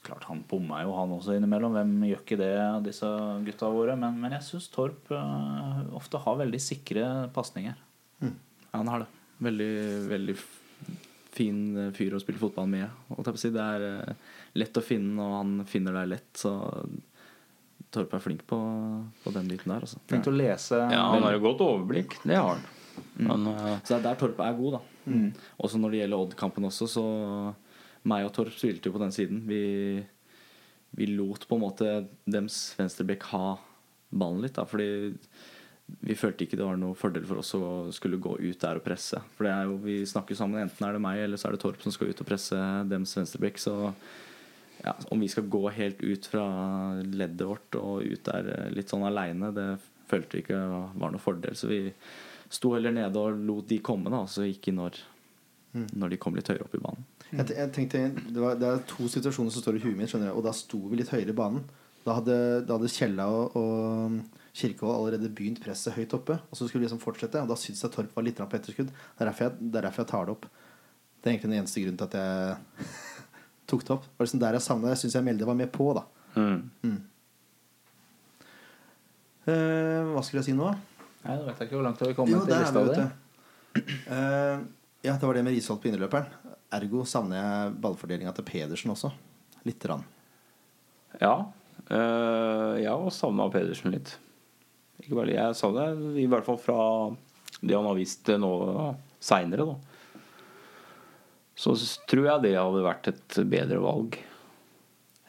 Klart Han bomma jo, han også innimellom. Hvem gjør ikke det disse gutta våre? Men, men jeg syns Torp uh, ofte har veldig sikre pasninger. Ja, han har det. Veldig, veldig fin eh, fyr å spille fotball med. si. Det er eh, lett å finne, og han finner deg lett. Så Torp er flink på, på den biten der. Altså. Flink til å lese. ja, han har jo godt overblikk. Det har han. Men uh... Så det er der Torp er god, da. Også når det gjelder Odd-kampen også, så meg og Torp spilte jo på den siden. Vi, vi lot på en måte dems venstrebekk ha ballen litt, da. Fordi vi følte ikke det var noe fordel for oss å skulle gå ut der og presse. For det er jo, vi snakker sammen, enten er det meg eller så er det Torp som skal ut og presse dems venstrebekk. Så ja, om vi skal gå helt ut fra leddet vårt og ut der eh, litt sånn aleine, det følte vi ikke var noe fordel. Så vi sto heller nede og lot de komme, da, og så gikk i når, når de kom litt høyere opp i banen. Jeg, jeg tenkte, det, var, det er to situasjoner som står i huet mitt, skjønner jeg, og da sto vi litt høyere i banen. Da hadde, da hadde Kjella og, og Kirkevold allerede begynt presset høyt oppe. Og så skulle vi liksom fortsette, og da syntes jeg Torp var litt på etterskudd. Det er, jeg, det er derfor jeg tar det opp. Det er egentlig den eneste grunnen til at jeg tok det opp. Det var liksom der jeg savna Jeg syns jeg Melde var med på, da. mm. Eh, hva skulle jeg si nå? Nei, da vet jeg ikke hvor langt har vi har kommet Jo, der er lista vi, di. vet du. Eh, ja, det var det med Risholt på indreløperen. Ergo savner jeg ballfordelinga til Pedersen også. Lite grann. Ja. øh, jeg har savna Pedersen litt. Ikke bare, jeg savner det i hvert fall fra det han har vist nå seinere, da. Så tror jeg det hadde vært et bedre valg.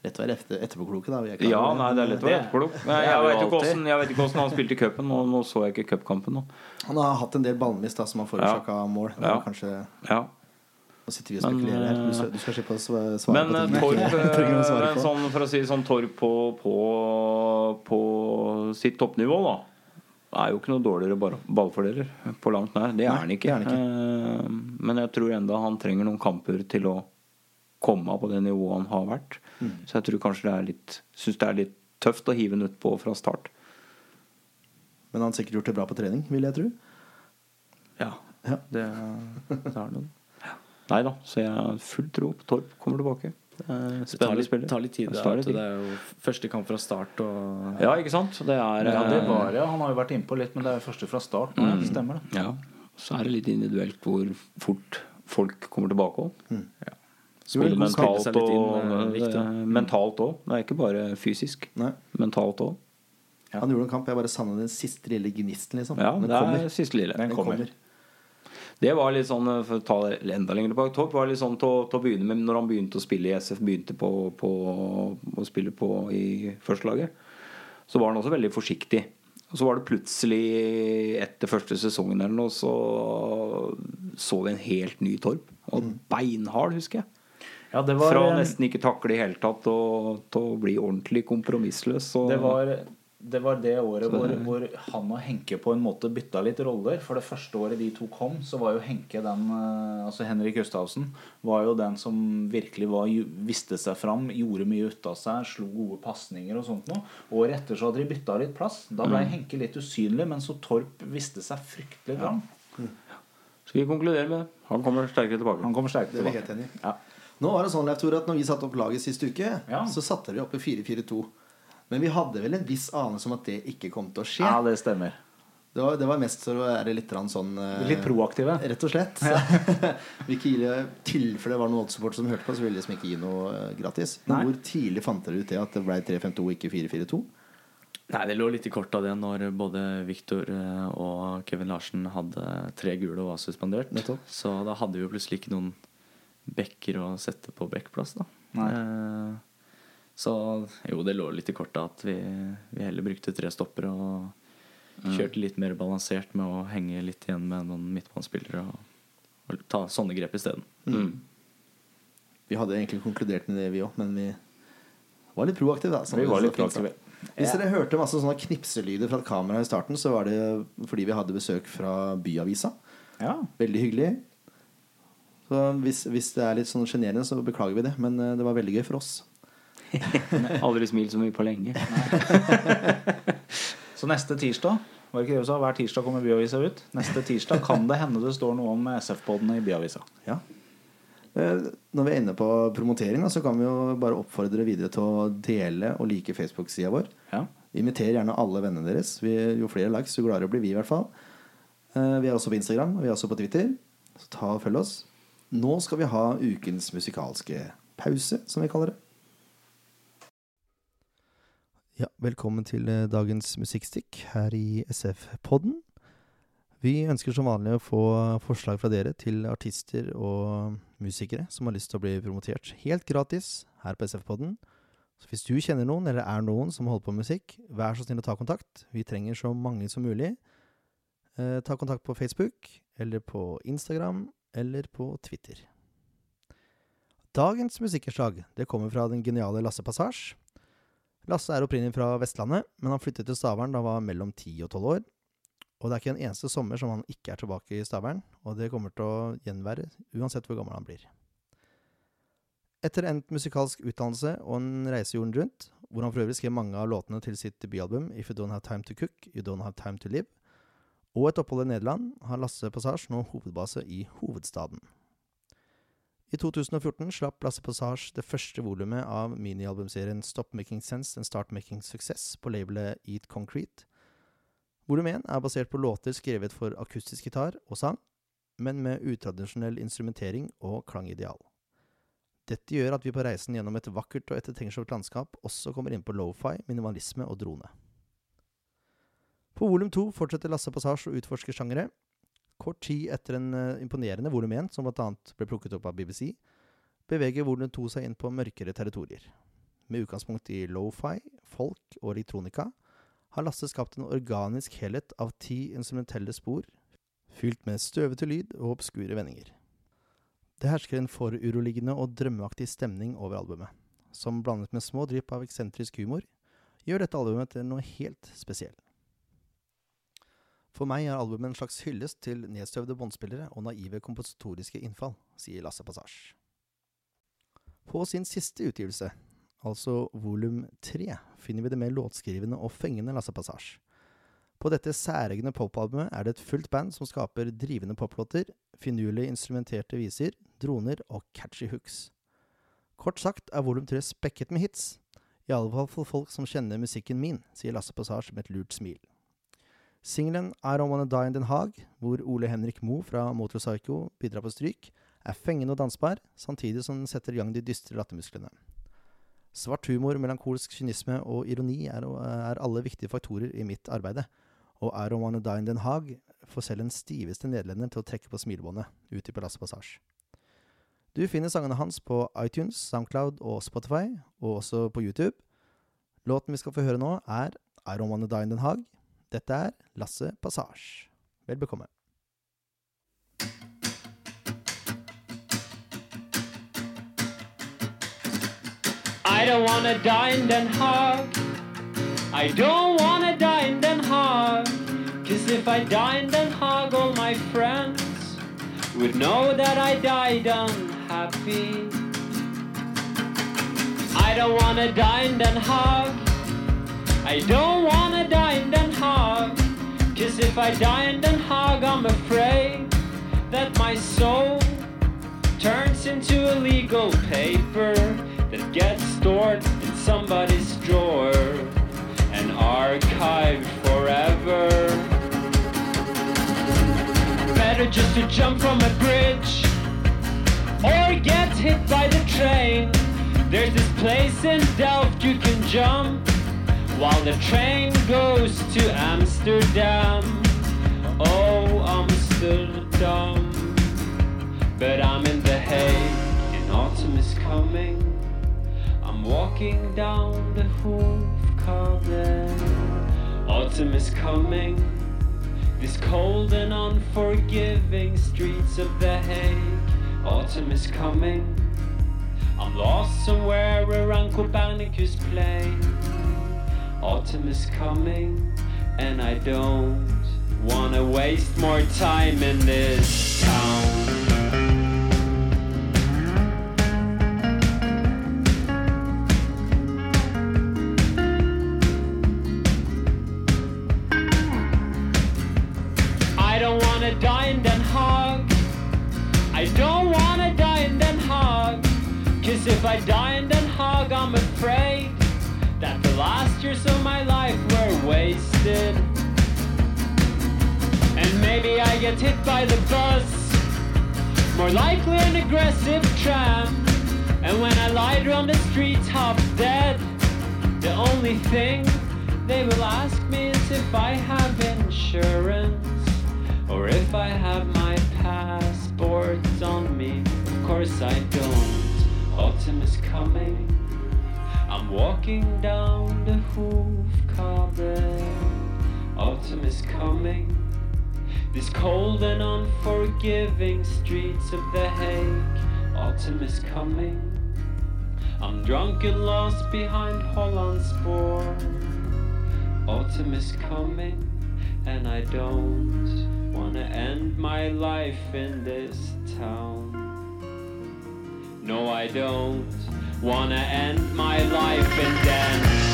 Lett å være etter, etterpåkloke, da. vi er Ja, det. nei, det er lett å være etterpåklok. Jeg, Jeg vet ikke hvordan- jeg vet ikke hvordan han spilte i cupen. Nå, nå så jeg ikke cupkampen nå. Han har hatt en del ballmist da, som har forårsaka mål. Det Ja. Kanskje, Ja. Nå sitter vi og spekulerer her. Du skal, du skal slippe å svare Men på eh, ting Torp, ikke svare eh, på. sånn, for å si sånn, Torp på, på, på sitt toppnivå, da. Er jo ikke noe dårligere ball- ballfordeler på langt nær. Det er han ikke. er Eh, Men jeg tror enda han trenger noen kamper til å komme på det nivået han har vært. Mm. Så jeg tror kanskje det er litt Syns det er litt tøft å hive han utpå fra start. Men han har sikkert gjort det bra på trening, vil jeg tro. Ja, Ja. det, det er noe. Nei da, så jeg har full tro på Torp kommer tilbake. Det tar litt, tar litt tid. Det tar er, litt tid. det er jo første kamp fra start. Og, Ja, ikke sant? Det er Ja, det eh, var det. Han har jo vært innpå litt, men det er jo første fra start. Mm. det stemmer det. Ja, så er det litt individuelt hvor fort folk kommer tilbake òg. ja. Spille mentalt seg litt inn, og eh, viktig. eh, Mentalt òg. Det er ikke bare fysisk. Nei. Mentalt òg. Han gjorde en kamp. Jeg bare savner den siste lille gnisten, liksom. Ja, Den det kommer. er siste lille. Den Den kommer. kommer. Det var litt sånn, eh, for å ta det enda lenger tilbake Torp var litt sånn til, å- til å begynne med Når han begynte å spille i SF, begynte på, på å spille på i førstelaget, så var han også veldig forsiktig. Og så var det plutselig etter første sesongen eller noe, så så vi en helt ny Torp. Og beinhard, husker jeg. Ja, det var, Fra nesten ikke takle i hele tatt og til å bli ordentlig kompromissløs. Og, det var det var det året hvor, hvor han og Henke på en måte bytta litt roller. For det første året de to kom, så var jo Henke den eh, Altså Henrik Gustavsen var jo den som virkelig var, viste visste seg fram, gjorde mye ut av seg, slo gode pasninger og sånt noe. Året etter så hadde de bytta litt plass. Da ble Henke litt usynlig, men så Torp visste seg fryktelig fram. Skal vi konkludere med det? Han kommer sterkere tilbake. Han kommer sterkt Det er vi helt tilbake. enig i. Ja. Nå var det sånn, Leif Tore, at når vi satte opp laget sist uke, Ja. så satte vi opp i 4-4-2. Men vi hadde vel en viss anelse om at det ikke kom til å skje. ja, det stemmer. Det, var, det var mest for å være litt sånn eh, Litt proaktive. Rett og slett. vi ikke gi tilfelle det var noen oddsupport som hørte på, så ville de liksom ikke gi noe eh, gratis. Nei. hvor tidlig fant dere ut det at det ble 3-5-2 og ikke 4-4-2? Nei, det lå litt i kortet av det når både Viktor eh, og Kevin Larsen hadde tre gule og var suspendert. Nettopp. Så da hadde vi jo plutselig ikke noen backer å sette på backplass, da. Nei. Eh, så jo, det lå litt i kortet at vi, vi heller brukte tre stoppere og kjørte litt mer balansert med å henge litt igjen med noen midtbanespillere og, og ta sånne grep isteden. Mm. Vi hadde egentlig konkludert med det, vi òg, men vi var litt proaktive. Da, Vi var litt proaktive. Hvis dere hørte masse sånne knipselyder fra et kamera i starten, så var det fordi vi hadde besøk fra Byavisa. Ja. Veldig hyggelig. Så hvis, hvis det er litt sånn sjenerende, så beklager vi det. Men eh, det var veldig gøy for oss. Aldri smilt så mye på lenge. Så neste tirsdag var det ikke det vi sa? Hver tirsdag kommer Byavisa ut. Neste tirsdag kan det hende det står noe om SF-podene i Byavisa. Ja. Eh, Når vi er inne på promotering, så kan vi jo bare oppfordre videre til å dele og like Facebook-sida vår. Ja. Inviter gjerne alle vennene deres. Vi, jo flere likes, jo gladere blir vi i hvert fall. Eh, Vi er også på Instagram, og vi er også på Twitter. Så ta og følg oss. Nå skal vi ha ukens musikalske pause, som vi kaller det. Ja, velkommen til eh, dagens musikkstikk her i SF-podden. Vi ønsker som vanlig å få forslag fra dere til artister og musikere som har lyst til å bli promotert helt gratis her på SF-podden. Så hvis du kjenner noen, eller er noen som holder på med musikk, vær så snill å ta kontakt. Vi trenger så mange som mulig. Eh, ta kontakt på Facebook, eller på Instagram, eller på Twitter. Dagens musikkerslag kommer fra den geniale Lasse Passasje. Lasse er opprinnelig fra Vestlandet, men han flyttet til Stavern da han var mellom 10 og 12 år. Og det er ikke en eneste sommer som han ikke er tilbake i Stavern, og det kommer til å gjenvære uansett hvor gammel han blir. Etter endt musikalsk utdannelse og en reise jorden rundt, hvor han for øvrig skrev mange av låtene til sitt debutalbum If You Don't Have Time To Cook, You Don't Have Time To Live, og et opphold i Nederland, har Lasse Passage nå hovedbase i hovedstaden. I 2014 slapp Lasse Passage det første volumet av minialbumserien Stop Making Sense and Start Making Success på labelet Eat Concrete. Volum 1 er basert på låter skrevet for akustisk gitar og sang, men med utradisjonell instrumentering og klangideal. Dette gjør at vi på reisen gjennom et vakkert og ettertenksomt landskap også kommer inn på lofi, minimalisme og drone. På volum 2 fortsetter Lasse Passage å utforske sjangere. Kort tid etter en eh, imponerende volum 1, som bl.a. ble plukket opp av BBC, beveger volum 2 seg inn på mørkere territorier. Med utgangspunkt i lofi, folk og elektronika har Lasse skapt en organisk helhet av ti instrumentelle spor, fylt med støvete lyd og obskure vendinger. Det hersker en foruroligende og drømmeaktig stemning over albumet, som blandet med små drypp av eksentrisk humor, gjør dette albumet til noe helt spesielt. For meg er albumet en slags hyllest til nedstøvde båndspillere og naive kompositoriske innfall, sier Lasse Passage. På sin siste utgivelse, altså volum tre, finner vi det mer låtskrivende og fengende Lasse Passage. På dette særegne popalbumet er det et fullt band som skaper drivende poplåter, finurlig instrumenterte viser, droner og catchy hooks. Kort sagt er volum tre spekket med hits, i alle fall for folk som kjenner musikken min, sier Lasse Passage med et lurt smil. Singelen I Don't Wanna Die in Den Haag, hvor Ole Henrik Moe fra Motorpsycho bidrar på stryk, er fengende og dansbar, samtidig som den setter i gang de dystre lattermusklene. Svart humor, melankolsk kynisme og ironi er, er alle viktige faktorer i mitt arbeide, og I Don't Wanna Die in Den Haag får selv den stiveste nederlender til å trekke på smilebåndet, ut i Palasset Passage. Du finner sangene hans på iTunes, Soundcloud og Spotify, og også på YouTube. Låten vi skal få høre nå, er I Don't Wanna Die in Den Haag. Dette er Lasse Passasje. Vel bekomme. I don't wanna die in Den Haag. I don't wanna die in Den Haag. Cause if I die in Den Haag, all my friends would know that I died unhappy. I don't wanna die in Den Haag. I don't wanna die. If I die in Den Haag, I'm afraid that my soul turns into a legal paper that gets stored in somebody's drawer and archived forever. Better just to jump from a bridge or get hit by the train. There's this place in Delft you can jump while the train goes to Amsterdam. Oh, Amsterdam. But I'm in the Hague and autumn is coming. I'm walking down the Hoofkade. Autumn is coming. These cold and unforgiving streets of The Hague. Autumn is coming. I'm lost somewhere where around Copernicus Plain. Autumn is coming, and I don't wanna waste more time in this town. I don't wanna die in Den Haag. I don't wanna die in Den Haag. Cause if I die Den years of my life were wasted. And maybe I get hit by the bus. More likely an aggressive tram. And when I lie on the street half dead, the only thing they will ask me is if I have insurance or if I have my passport on me. Of course I don't. Autumn is coming. I'm walking down the Hoofkade. Autumn is coming. These cold and unforgiving streets of The Hague. Autumn is coming. I'm drunk and lost behind Hollandspoor. Autumn is coming, and I don't wanna end my life in this town. No, I don't wanna end my life in Den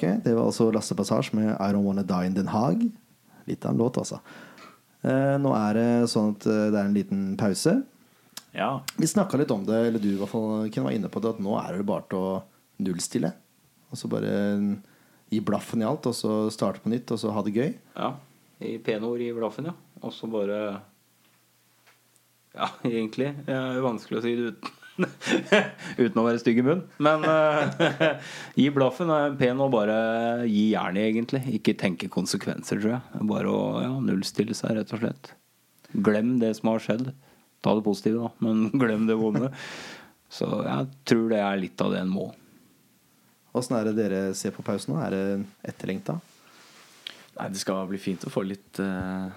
tilbake. Det var altså Lasse Passage med I Don't Wanna Die in Den Haag. Litt av en låt, altså. Eh, nå er det sånn at eh, det er en liten pause. Ja. Vi snakka litt om det, eller du i hvert fall Ken, var inne på det, at nå er det bare til å nullstille. Og så bare gi blaffen i alt, og så starte på nytt, og så ha det gøy. Ja. I pene ord i blaffen, ja. Og så bare Ja, egentlig. Det er jo vanskelig å si det uten Uten å være stygg i munnen. Men uh, gi blaffen er pen og bare gi jernet, egentlig. Ikke tenke konsekvenser, tror jeg. Bare å ja, nullstille seg, rett og slett. Glem det som har skjedd. Ta det positive, da, men glem det vonde. Så jeg tror det er litt av det en må. Åssen er det dere ser på pausen nå? Er det etterlengta? Nei, det skal bli fint å få litt uh,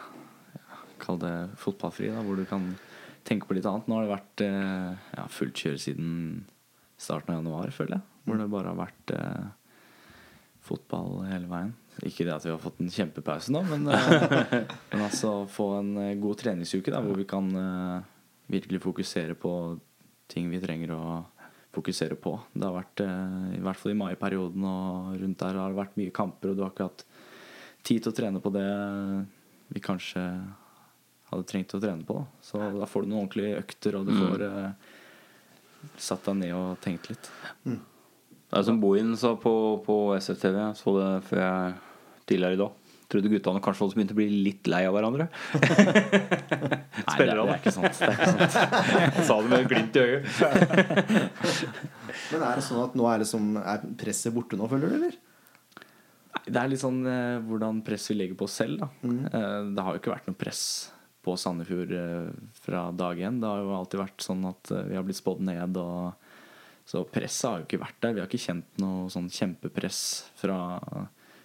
Kall det fotballfri, da, hvor du kan tenke på litt annet. Nå har det vært eh, ja, fullt kjør siden starten av januar, føler jeg. Hvor det bare har vært eh, fotball hele veien. Ikke det at vi har fått en kjempepause nå, men, eh, men altså få en god treningsuke da, hvor vi kan virkelig fokusere på ting vi trenger å fokusere på. Det har vært, i hvert fall i mai-perioden og rundt der, har det vært mye kamper, og du har ikke hatt tid til å trene på det vi kanskje hadde trengt å trene på. Da. Så da får du noen ordentlige økter, og du får eh, satt deg ned og tenkt litt. Det er som Bohin sa på, på SFTV, jeg så det før jeg tidligere i dag. Trodde guttene kanskje også begynte å bli litt lei av hverandre. Nei, det, det er ikke sant. Det er ikke sant. Jeg sa det med et glimt i øyet. Men er det sånn at nå er, liksom, er presset borte nå, føler du, eller? Nei, Det er litt sånn eh, hvordan press vi legger på oss selv. Da. Eh, det har jo ikke vært noe press på Sandefjord eh, fra dag én. Det har jo alltid vært sånn at eh, vi har blitt spådd ned. Og, så presset har jo ikke vært der. Vi har ikke kjent noe sånn kjempepress fra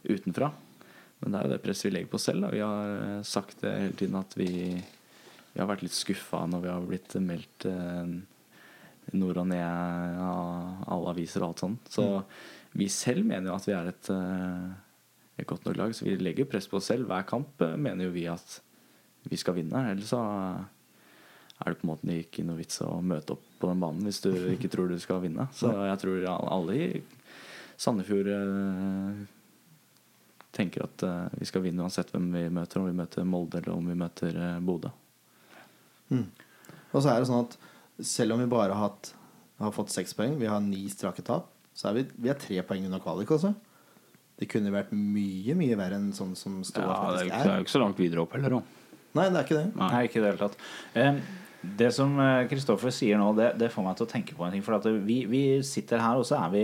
utenfra. Men det er jo det presset vi legger på oss selv. Da. Vi har eh, sagt det hele tiden at vi, vi har vært litt skuffa når vi har blitt meldt nord og ned av alle aviser og alt sånt. Så vi selv mener jo at vi er et, et godt nok lag, så vi legger press på oss selv. Hver kamp mener jo vi at vi skal vinne. Ellers så er det på en måte ikke noe vits å møte opp på den banen hvis du ikke tror du skal vinne. Så jeg tror alle i Sandefjord eh, tenker at eh, vi skal vinne uansett hvem vi møter, om vi møter Molde eller om vi møter Bodø. Mm. Og så er det sånn at selv om vi bare har, hatt, har fått seks poeng, vi har ni strake tap, så er vi, vi er tre poeng unna kvalik også. Det kunne vært mye, mye verre enn sånn som Stoa Ja, det er det er er. jo ikke så langt videre opp heller, da. Nei, det er ikke det. Nei, ikke i det hele tatt. Um, Det som Kristoffer sier nå, det, det får meg til å tenke på en ting. For at vi, vi sitter her, og så er vi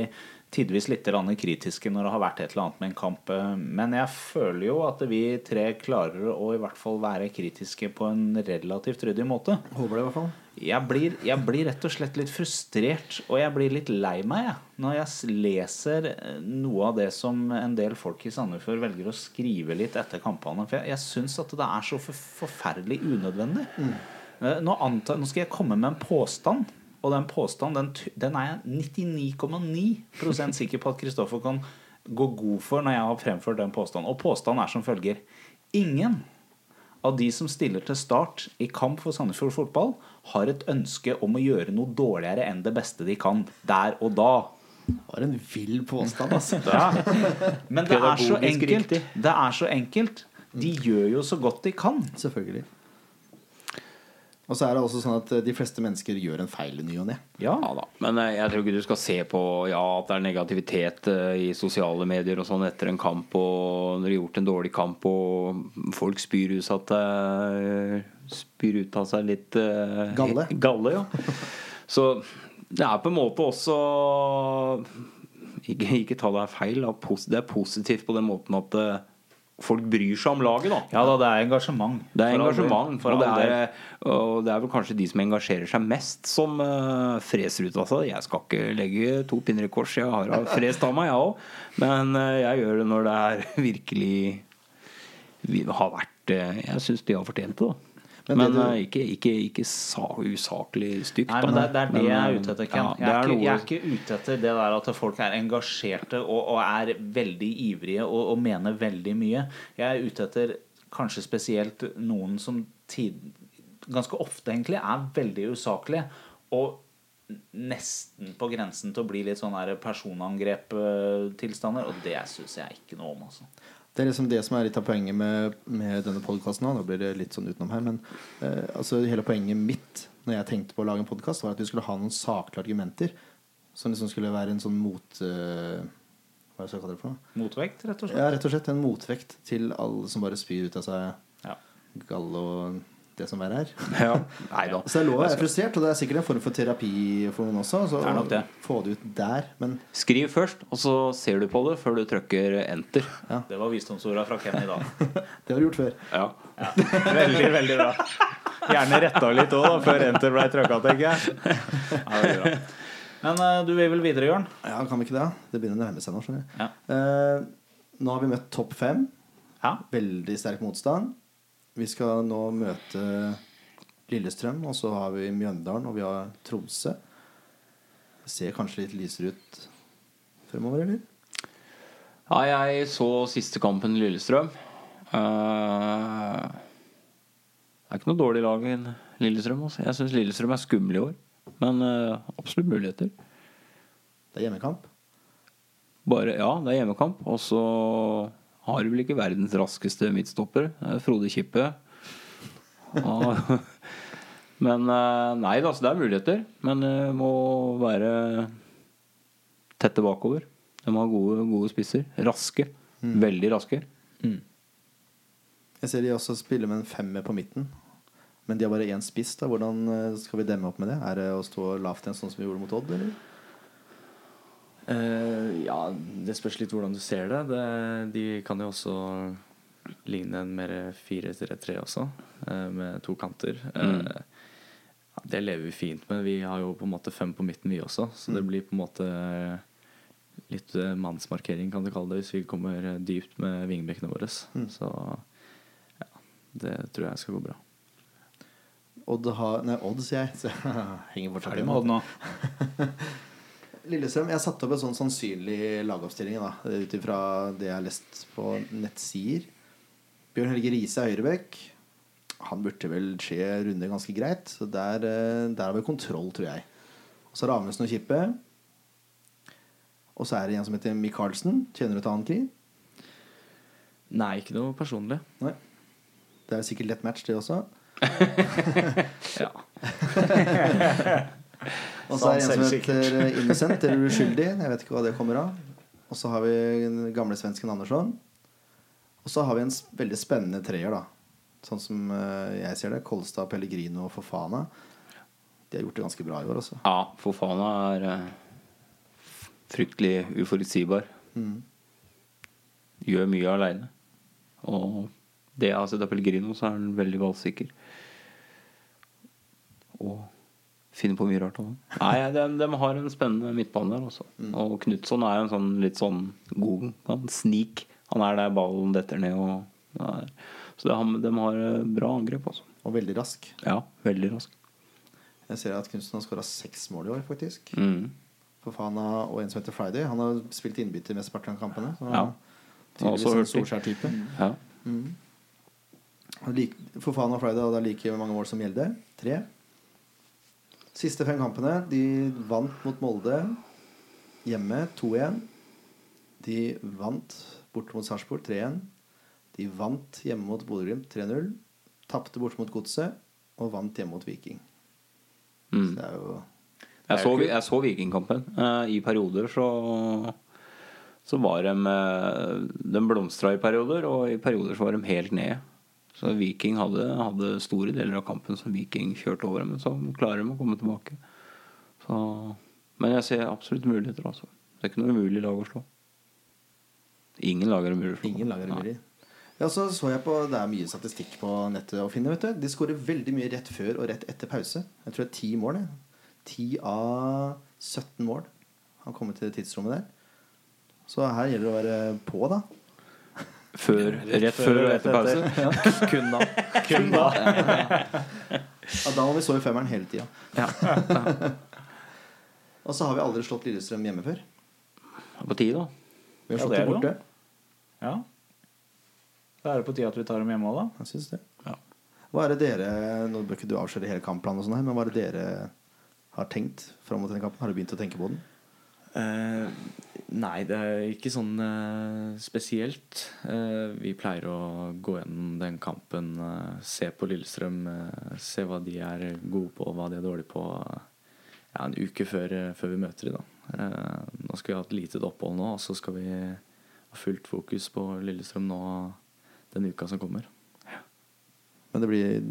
tidvis litt kritiske når det har vært et eller annet med en kamp. eh, Men jeg føler jo at vi tre klarer å i hvert fall være kritiske på en relativt ryddig måte. Håper det, i hvert fall. Jeg blir, jeg blir rett og slett litt frustrert, og jeg blir litt lei meg jeg, når jeg leser eh, noe av det som en del folk i Sandefjord velger å skrive litt etter kampene. For jeg, jeg syns at det er så forferdelig unødvendig. Mm. Nå, antar, nå skal jeg komme med en påstand, og den påstanden den, den er jeg 99,9% sikker på at Kristoffer kan gå god for når jeg har fremført den påstanden. Og påstanden er som følger. Ingen av de som stiller til start i kamp for Sandefjord fotball, har et ønske om å gjøre noe dårligere enn det beste de kan der og da. Det var en vill påstand, altså. Men det er så enkelt. Det er så enkelt. De gjør jo så godt de kan. Selvfølgelig. Og så er det også sånn at eh, de fleste mennesker gjør en feil i ny og ne. Ja. Ja da. Men eh, jeg tror ikke du skal se på ja, at det er negativitet eh, i sosiale medier og sånn etter en kamp, og når de har gjort en dårlig kamp, og folk spyr ut, at, spyr ut av seg litt Galle. galle ja. Så det er på en måte også Ikke, ikke ta deg feil. Det er positivt på den måten at folk bryr seg om laget, da. ja da, det er engasjement. Det er For engasjement. For og, det er, og det er vel kanskje de som engasjerer seg mest, som uh, freser ut av seg. Jeg skal ikke legge to pinner i kors. Jeg har frest av meg, jeg òg. Men uh, jeg gjør det når det er virkelig vi har vært uh, Jeg syns de har fortjent det, da. Men Men, det du- eh, ikke, ikke, ikke sa, usaklig stygt. Nei, men det, det er det Men, jeg er eh, ute etter, Ken. ja, jeg, er ikke, jeg er ikke ute etter det der at folk er engasjerte og, og er veldig ivrige og, og mener veldig mye. Jeg er ute etter kanskje spesielt noen som tid, ganske ofte egentlig er veldig usaklige. Og nesten på grensen til å bli litt sånn personangrep-tilstander. Og det syns jeg ikke noe om, altså. Det er liksom det som er litt av poenget med, med denne podkasten. Nå blir det litt sånn utenom her, men eh, altså hele poenget mitt når jeg tenkte på å lage en podkast, var at vi skulle ha noen saklige argumenter. Som liksom skulle være en sånn mot... eh, hva skal jeg kalle det for noe? Motvekt, rett og slett. Ja, rett og slett en motvekt til alle som bare spyr ut av seg Ja. galle og det som verre er. Ja. Nei da. Så det er frustrert, og det er sikkert en form for terapi for noen også. Så Det er nok det. Få det ut der. Men Skriv først, og så ser du på det før du trykker enter. Det var visdomsorda fra Ken i dag. det har du gjort før. Ja. Veldig, veldig bra. Gjerne retta litt òg, før enter ble trykka, tenker jeg. Ja. Men eh, du vil vel videre, Jørn? Ja, kan vi ikke det? Det begynner å nærme seg nå. Ja. Eh, nå har vi møtt topp fem. Ja. Veldig sterk motstand. Vi skal nå møte Lillestrøm, og så har vi Mjøndalen, og vi har Tromsø. Det ser kanskje litt lysere ut fremover, eller? Ja, jeg så siste kampen Lillestrøm. Uh, det er ikke noe dårlig lag enn Lillestrøm. Også. Jeg syns Lillestrøm er skumle i år. Men uh, absolutt muligheter. Det er hjemmekamp. Bare, ja, det er hjemmekamp. Og så har vel ikke verdens raskeste midtstopper. Er Frode Kippe. Og, men eh, nei da, så det er muligheter. Men det må være tette bakover. De har gode, gode spisser. Raske. Veldig raske. Jeg ser de også spiller med en femmer på midten. Men de har bare én spiss. da Hvordan eh, skal vi demme opp med det? Er det å stå lavt igjen, sånn som vi gjorde mot Odd? Eller? Eh, ja, det spørs litt hvordan du ser det. det. De kan jo også ligne en mer 4-3-3 også, uh, med to kanter. Mm. Uh, det lever vi fint med. Vi har jo på en måte fem på midten, vi også. Så Mm. det blir på en måte litt mannsmarkering, kan du kalle det, hvis vi kommer dypt med vingbekkene våre. Mm. Så ja, det tror jeg skal gå bra. Odd har Nei, Odd, sier jeg. Så jeg henger fortsatt med Odd nå. Lillestrøm, Jeg satte opp en sånn sannsynlig lagoppstilling ut ifra det jeg har lest på nettsider. Bjørn Helge Riise er høyrebekk. Han burde vel skje runde ganske greit. Så der, eh, der har vi kontroll, tror jeg. Og så er det Amundsen og Kippe. Og så er det en som heter Michaelsen. Kjenner du til han, Kri? Nei, ikke noe personlig. Nei. Det er sikkert lett match, det også. Ja. Og så er det en som heter eh, Innocent eller Uskyldig. Jeg vet ikke hva det kommer av. Og så har vi den gamle svensken Andersson. Og så har vi en veldig spennende treer, da. Sånn som eh, jeg ser det. Kolstad, Pellegrino og Fofana. De har gjort det ganske bra i år, også. Ja, Fofana er eh, fryktelig uforutsigbar. Mm. Gjør mye aleine. Og det jeg har sett av Pellegrino, så er han veldig ballsikker. Og finner på mye rart. også. Nei, de, de har en spennende midtbane der også. Og Knutson er jo en sånn litt sånn god han snik. Han er der ballen detter ned og der. Så det, de har eh, bra angrep, altså. Og veldig rask. Ja, veldig rask. Jeg ser at Knutson har skåra seks mål i år, faktisk. Mm. Fofana og en som heter Friday. Han har spilt innbytter i mesteparten av kampene. Så Ja. Tydeligvis Også en. Solskjær-type. Ja. Mm. For Fana og Friday hadde like mange mål som Gjelde. Tre. Siste fem kampene. De vant mot Molde hjemme 2-1. De vant borte mot Sarpsborg 3-1. De vant hjemme mot Bodø-Glimt 3-0. Tapte borte mot Godset og vant hjemme mot Viking. Mm. Så det er jo Jeg så, jeg så Vikingkampen. Eh, I perioder så Så var de eh, De blomstra i perioder, og i perioder så var de helt nede. Så Viking hadde, hadde store deler av kampen som Viking kjørte over men så klarer de å komme tilbake. Så, men jeg ser absolutt muligheter, altså. Det er ikke noe umulig lag å slå. Ingen lag er umulig å slå. Ingen lag er umulig. Ja, så så jeg på, Det er mye statistikk på nettet å finne. vet du De skårer veldig mye rett før og rett etter pause. Jeg tror det er ti mål. Ti 10 av 17 mål har kommet til tidsrommet der. Så her gjelder det å være på, da. Før, rett før og etter pause. Kun da. Kun da. Ja, da må vi så i femmeren hele tida. Ja. Og så har vi aldri slått Lillestrøm hjemme før. På tide, da. Vi har slått det dem det borte. Ja. Da er det på tide at vi tar dem hjemme òg, da. Jeg synes det. Ja. Hva er det dere Nå bør ikke du avsløre hele kampplanen, og sånn her, men hva er det dere har tenkt fram mot denne kampen? Har du begynt å tenke på den? Eh, nei, det er ikke sånn eh, spesielt. Eh, vi pleier å gå gjennom den kampen, eh, se på Lillestrøm, eh, se hva de er gode på, og hva de er dårlige på, eh, ja, en uke før, eh, før vi møter dem. Nå skal vi ha et lite opphold nå, og så skal vi ha fullt fokus på Lillestrøm nå den uka som kommer. Men det blir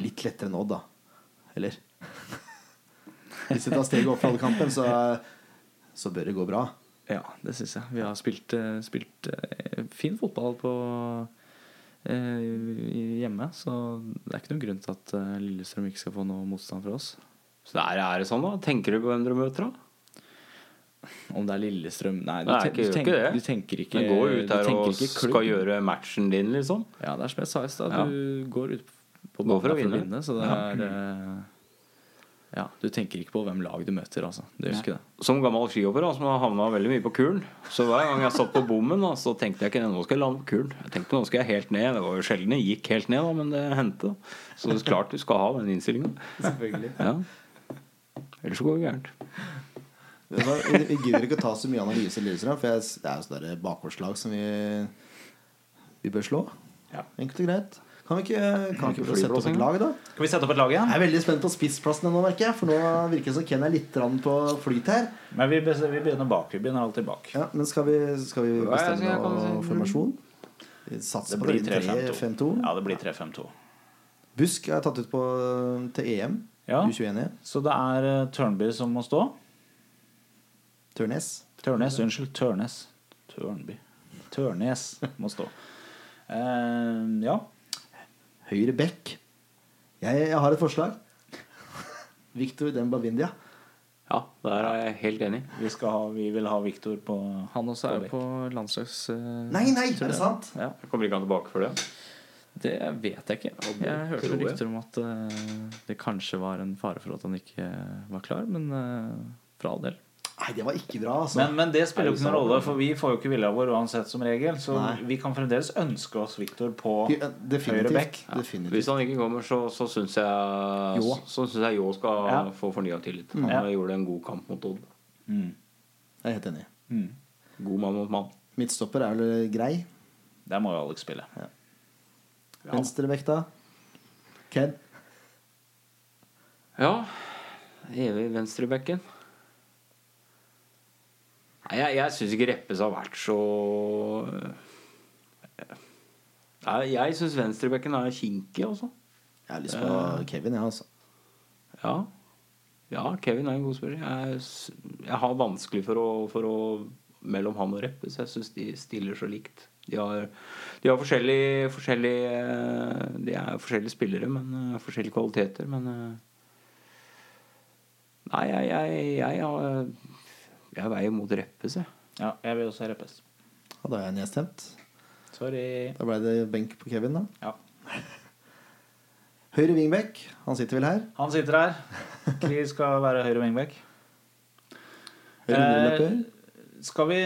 litt lettere Odd, da. Eller? Hvis vi tar steget opp fra Odd-kampen, så, så bør det gå bra. Ja, det syns jeg. Vi har spilt, eh, spilt eh, fin fotball på eh, hjemme, så det er ikke noen grunn til at eh, Lillestrøm ikke skal få noe motstand fra oss. Så der er det sånn, da? Tenker du på hvem dere møter, da? Om det er Lillestrøm Nei, du, Nei, ikke- du, tenker, ikke det. du tenker ikke Du går ut her og skal gjøre matchen din, liksom? Ja, det er som jeg sa i stad. Ja. Du går ut på banen for å vinne. vinne, så det er eh, Ja, du tenker ikke på hvem lag du møter, altså. Du husker det. Som gammel skihopper som har havna veldig mye på kulen. Så hver gang jeg satt på bommen, da, så tenkte jeg ikke nå skal jeg lande på kulen. Jeg tenkte nå skal jeg helt ned. Det var jo sjelden jeg gikk helt ned, da, men det hendte. Så det er klart du skal ha den innstillinga. Ja. Ellers så går det gærent. Vi, vi gidder ikke å ta så mye analyse for jeg, det er jo sånne bakgårdslag som vi, vi bør slå. Ja. Enkelt og greit. Kan vi ikke, kan vi ikke prøve å sette opp et lag, da? Skal vi sette opp et lag igjen? Jeg er veldig spent på spissplassene nå, merker jeg. For nå virker det som Ken er litt på flyt her. Men vi, vi begynner bak. Vi begynner alltid bak. Ja, Men skal vi, skal vi bestemme kan noe si? formasjon? Vi satser Det på blir 3-5-2. 3-5-2. Ja, det blir 3-5-2. Busk er tatt ut på, til EM. Ja. U21. -e. Så det er eh, Tørnby som må stå. Tørnes. Tørnes, unnskyld. Tørnes. Tørnby. Tørnes må stå. Uh, ja. Høyre bekk. Jeg, jeg har et forslag. Victor Dembabindia. Ja, der er jeg helt enig. Vi, skal ha, vi vil ha Victor på Han også er På på landslags... Uh, Nei, nei, er det sant? Ja, Jeg kommer ikke han tilbake for det. Det vet jeg ikke. Jeg hørte rykter om at uh, det kanskje var en fare for at han ikke var klar, men uh, for all del. Nei, det var ikke bra, altså. men, men det spiller jo ikke noen rolle, for vi får jo ikke vilja vår uansett som regel. Så Nei. vi kan fremdeles ønske oss Viktor på høyre bekk. Definitivt. definitivt. Hvis han ikke kommer, så, så syns jeg Jo. Så synes jeg jo skal Ja. få fornya tillit. Han Ja. gjorde en god kamp mot Odd. Mm. Jeg er helt enig. Mm. God mann mot mann. Midtstopper er vel grei. Der må jo Alex spille. Venstrebekk, da? Ken? Ja. Evig venstrebekken. Nei, jeg, jeg syns ikke Reppes har vært så Jeg, Jeg syns venstrebekken er kinkig, altså. Jeg har lyst på Kevin, jeg, ja, altså. Ja. ja, Kevin er en god spiller. Jeg, jeg har vanskelig for å, for å Mellom han og Reppes. Jeg syns de stiller så likt. De har, de har forskjellige, forskjellige eh, De er forskjellige spillere, men eh, forskjellige kvaliteter. Men eh, Nei, jeg, jeg, jeg, har- jeg veier mot Reppes, jeg. Ja, jeg vil også ha Reppes. Og da er jeg nedstemt. Sorry. Da ble det benk på Kevin, da. Ja. Høyre wingback. Han sitter vel her. Han sitter her. Kri skal være høyre wingback. Høyre indreløper. Skal vi,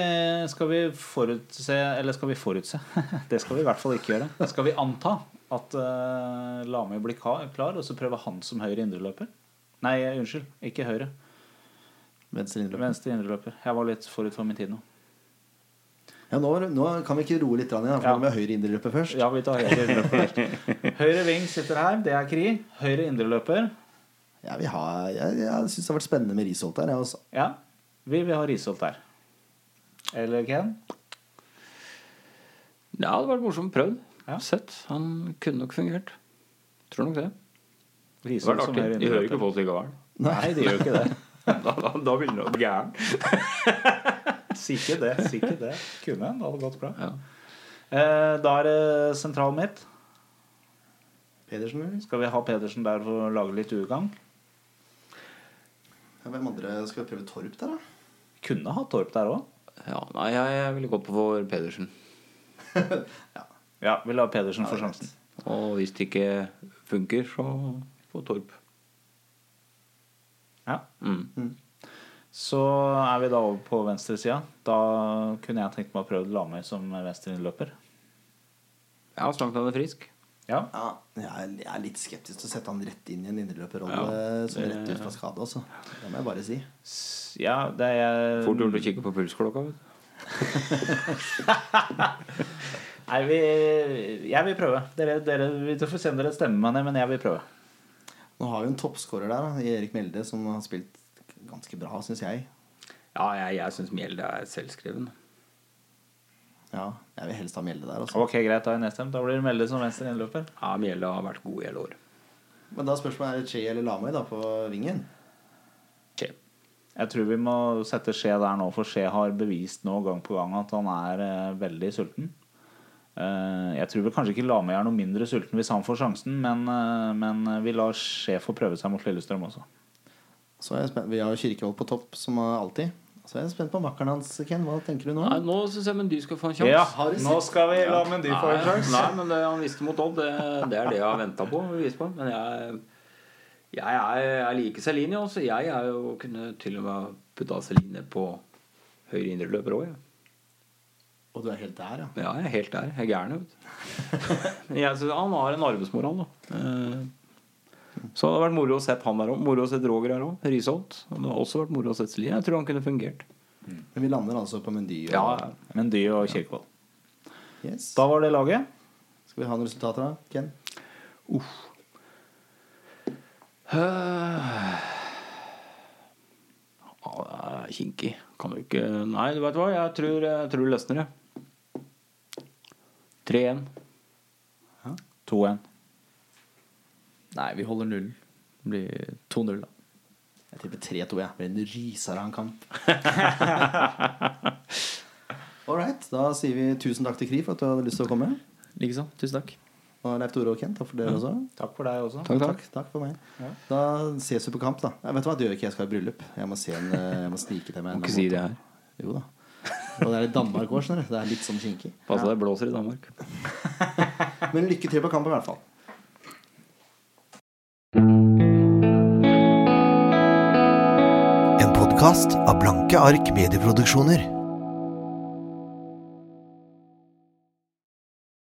skal vi forutse Eller skal vi forutse? Det skal vi i hvert fall ikke gjøre. Skal vi anta at uh, Lami blir klar, og så prøve han som høyre indreløper? Nei, unnskyld. Ikke høyre. Venstre indreløper. Venstre indreløper. Jeg var litt forut for min tid nå. Ja, nå, nå kan vi ikke roe litt, igjen, for Ja. nå må vi ha høyre indreløper først. Ja, vi tar høyre indreløper først. Høyre ving sitter her. Det er Kri. Høyre indreløper. Ja, vi har, jeg jeg syns det har vært spennende med Risholt der. Jeg, også. Ja. Vi vil ha Risholt der. Eller Ken? Ja, det hadde vært morsomt prøvd. Ja. Sett. Han kunne nok fungert. Tror nok det. Risholt det som artig. De hører ikke på oss likevel. Nei, de gjør ikke det. Da, da, da ville du bli gæren. Sikkert det. sikkert det Kunne en. Det hadde gått bra. Ja. Eh, da er det sentralen mitt. Pedersen, eller? Skal vi ha Pedersen der for å lage litt ugagn? Ja, hvem andre skal vi prøve Torp der, da? Kunne ha Torp der òg. Ja, nei, jeg, ville gått på for Pedersen. Ja, vi lar Pedersen få Ja, er sjansen. Og hvis det ikke funker, så få Torp. Ja. Mm. Så er vi da over på venstresida. Da kunne jeg tenkt meg å prøve Lamøy som venstreinnløper. Ja, så langt han er frisk. Ja. Ja, jeg er, litt skeptisk til å sette han rett inn i en indreløperrolle Ja, som rett ut fra skade. Altså. Det må jeg bare si. Ja, det er Fort gjort å kikke på pulsklokka. Vet du. Nei, vi, jeg vil prøve. Dere, dere, vi får se om dere stemmer meg ned, men jeg vil prøve. Nå har vi en toppskårer der, da, Erik Mjelde, som har spilt ganske bra, syns jeg. Ja, jeg, jeg syns Mjelde er selvskreven. Ja, jeg vil helst ha Mjelde der. Også. Ok, greit, da er nedstemt. Da blir det Melde som venstre innløper. Ja, Mjelde har vært god i hele år. Men da spørsmålet er det Che eller Lamøy da, på vingen. Che. Jeg tror vi må sette Che der nå, for Che har bevist nå gang på gang at han er eh, veldig sulten. Eh, jeg tror vel kanskje ikke Lamøy er noe mindre sulten hvis han får sjansen, men, eh, men vi lar Sjef få prøve seg mot Lillestrøm også. Så er jeg spent. Vi har Kirkevold på topp, som alltid. Så er jeg spent på makkeren hans, Ken. Hva tenker du nå? Nei, nå syns jeg Mendy skal få en sjanse. Ja, nå skal vi la Mendy få en sjanse. nei, men det han visste mot Odd, det, det er det jeg har venta på. på. Men jeg, jeg, er, jeg liker Celine. Også. Jeg er jo kunne til og med putta Celine på høyre indreløper òg. Og du er helt der, ja. Ja, jeg er helt der. Jeg er gæren, vet du. Han har en arbeidsmoral, da. Eh, Så det hadde vært moro å sett han der òg. Moro å sett Roger her òg. Risholt. Det har også vært moro å sett Celine. Jeg tror han kunne fungert. Men vi lander altså på Mendy. Og, Ja, Mendy og Kirkevold. Yes. Da var det laget. Skal vi ha noen resultater, da? Ken? Ja, det er kinkig. Kan du ikke Nei, du vet hva, jeg tror, jeg tror det løsner, jeg. 3-1. 2-1. Nei, vi holder nullen. Det blir 2-0, da. Jeg tipper 3-2, jeg. Blir en en kamp. All right. Da sier vi tusen takk til Kri for at du hadde lyst til å komme. Likeså. Tusen takk. Og Leif Tore og Kent, takk for dere også. Takk for deg også. Takk, takk. Takk, for meg. Da ses vi på kamp, da. Jeg vet du hva, det gjør ikke jeg skal i bryllup. Jeg må, se en, eh, jeg må snike til meg en Må ikke si det her. Jo da. Og det er i Danmark òg, skjønner du. Det er litt sånn kinkig. Pass deg, det blåser i Danmark. Men lykke til på kampen, i hvert fall. En podkast av Blanke ark medieproduksjoner.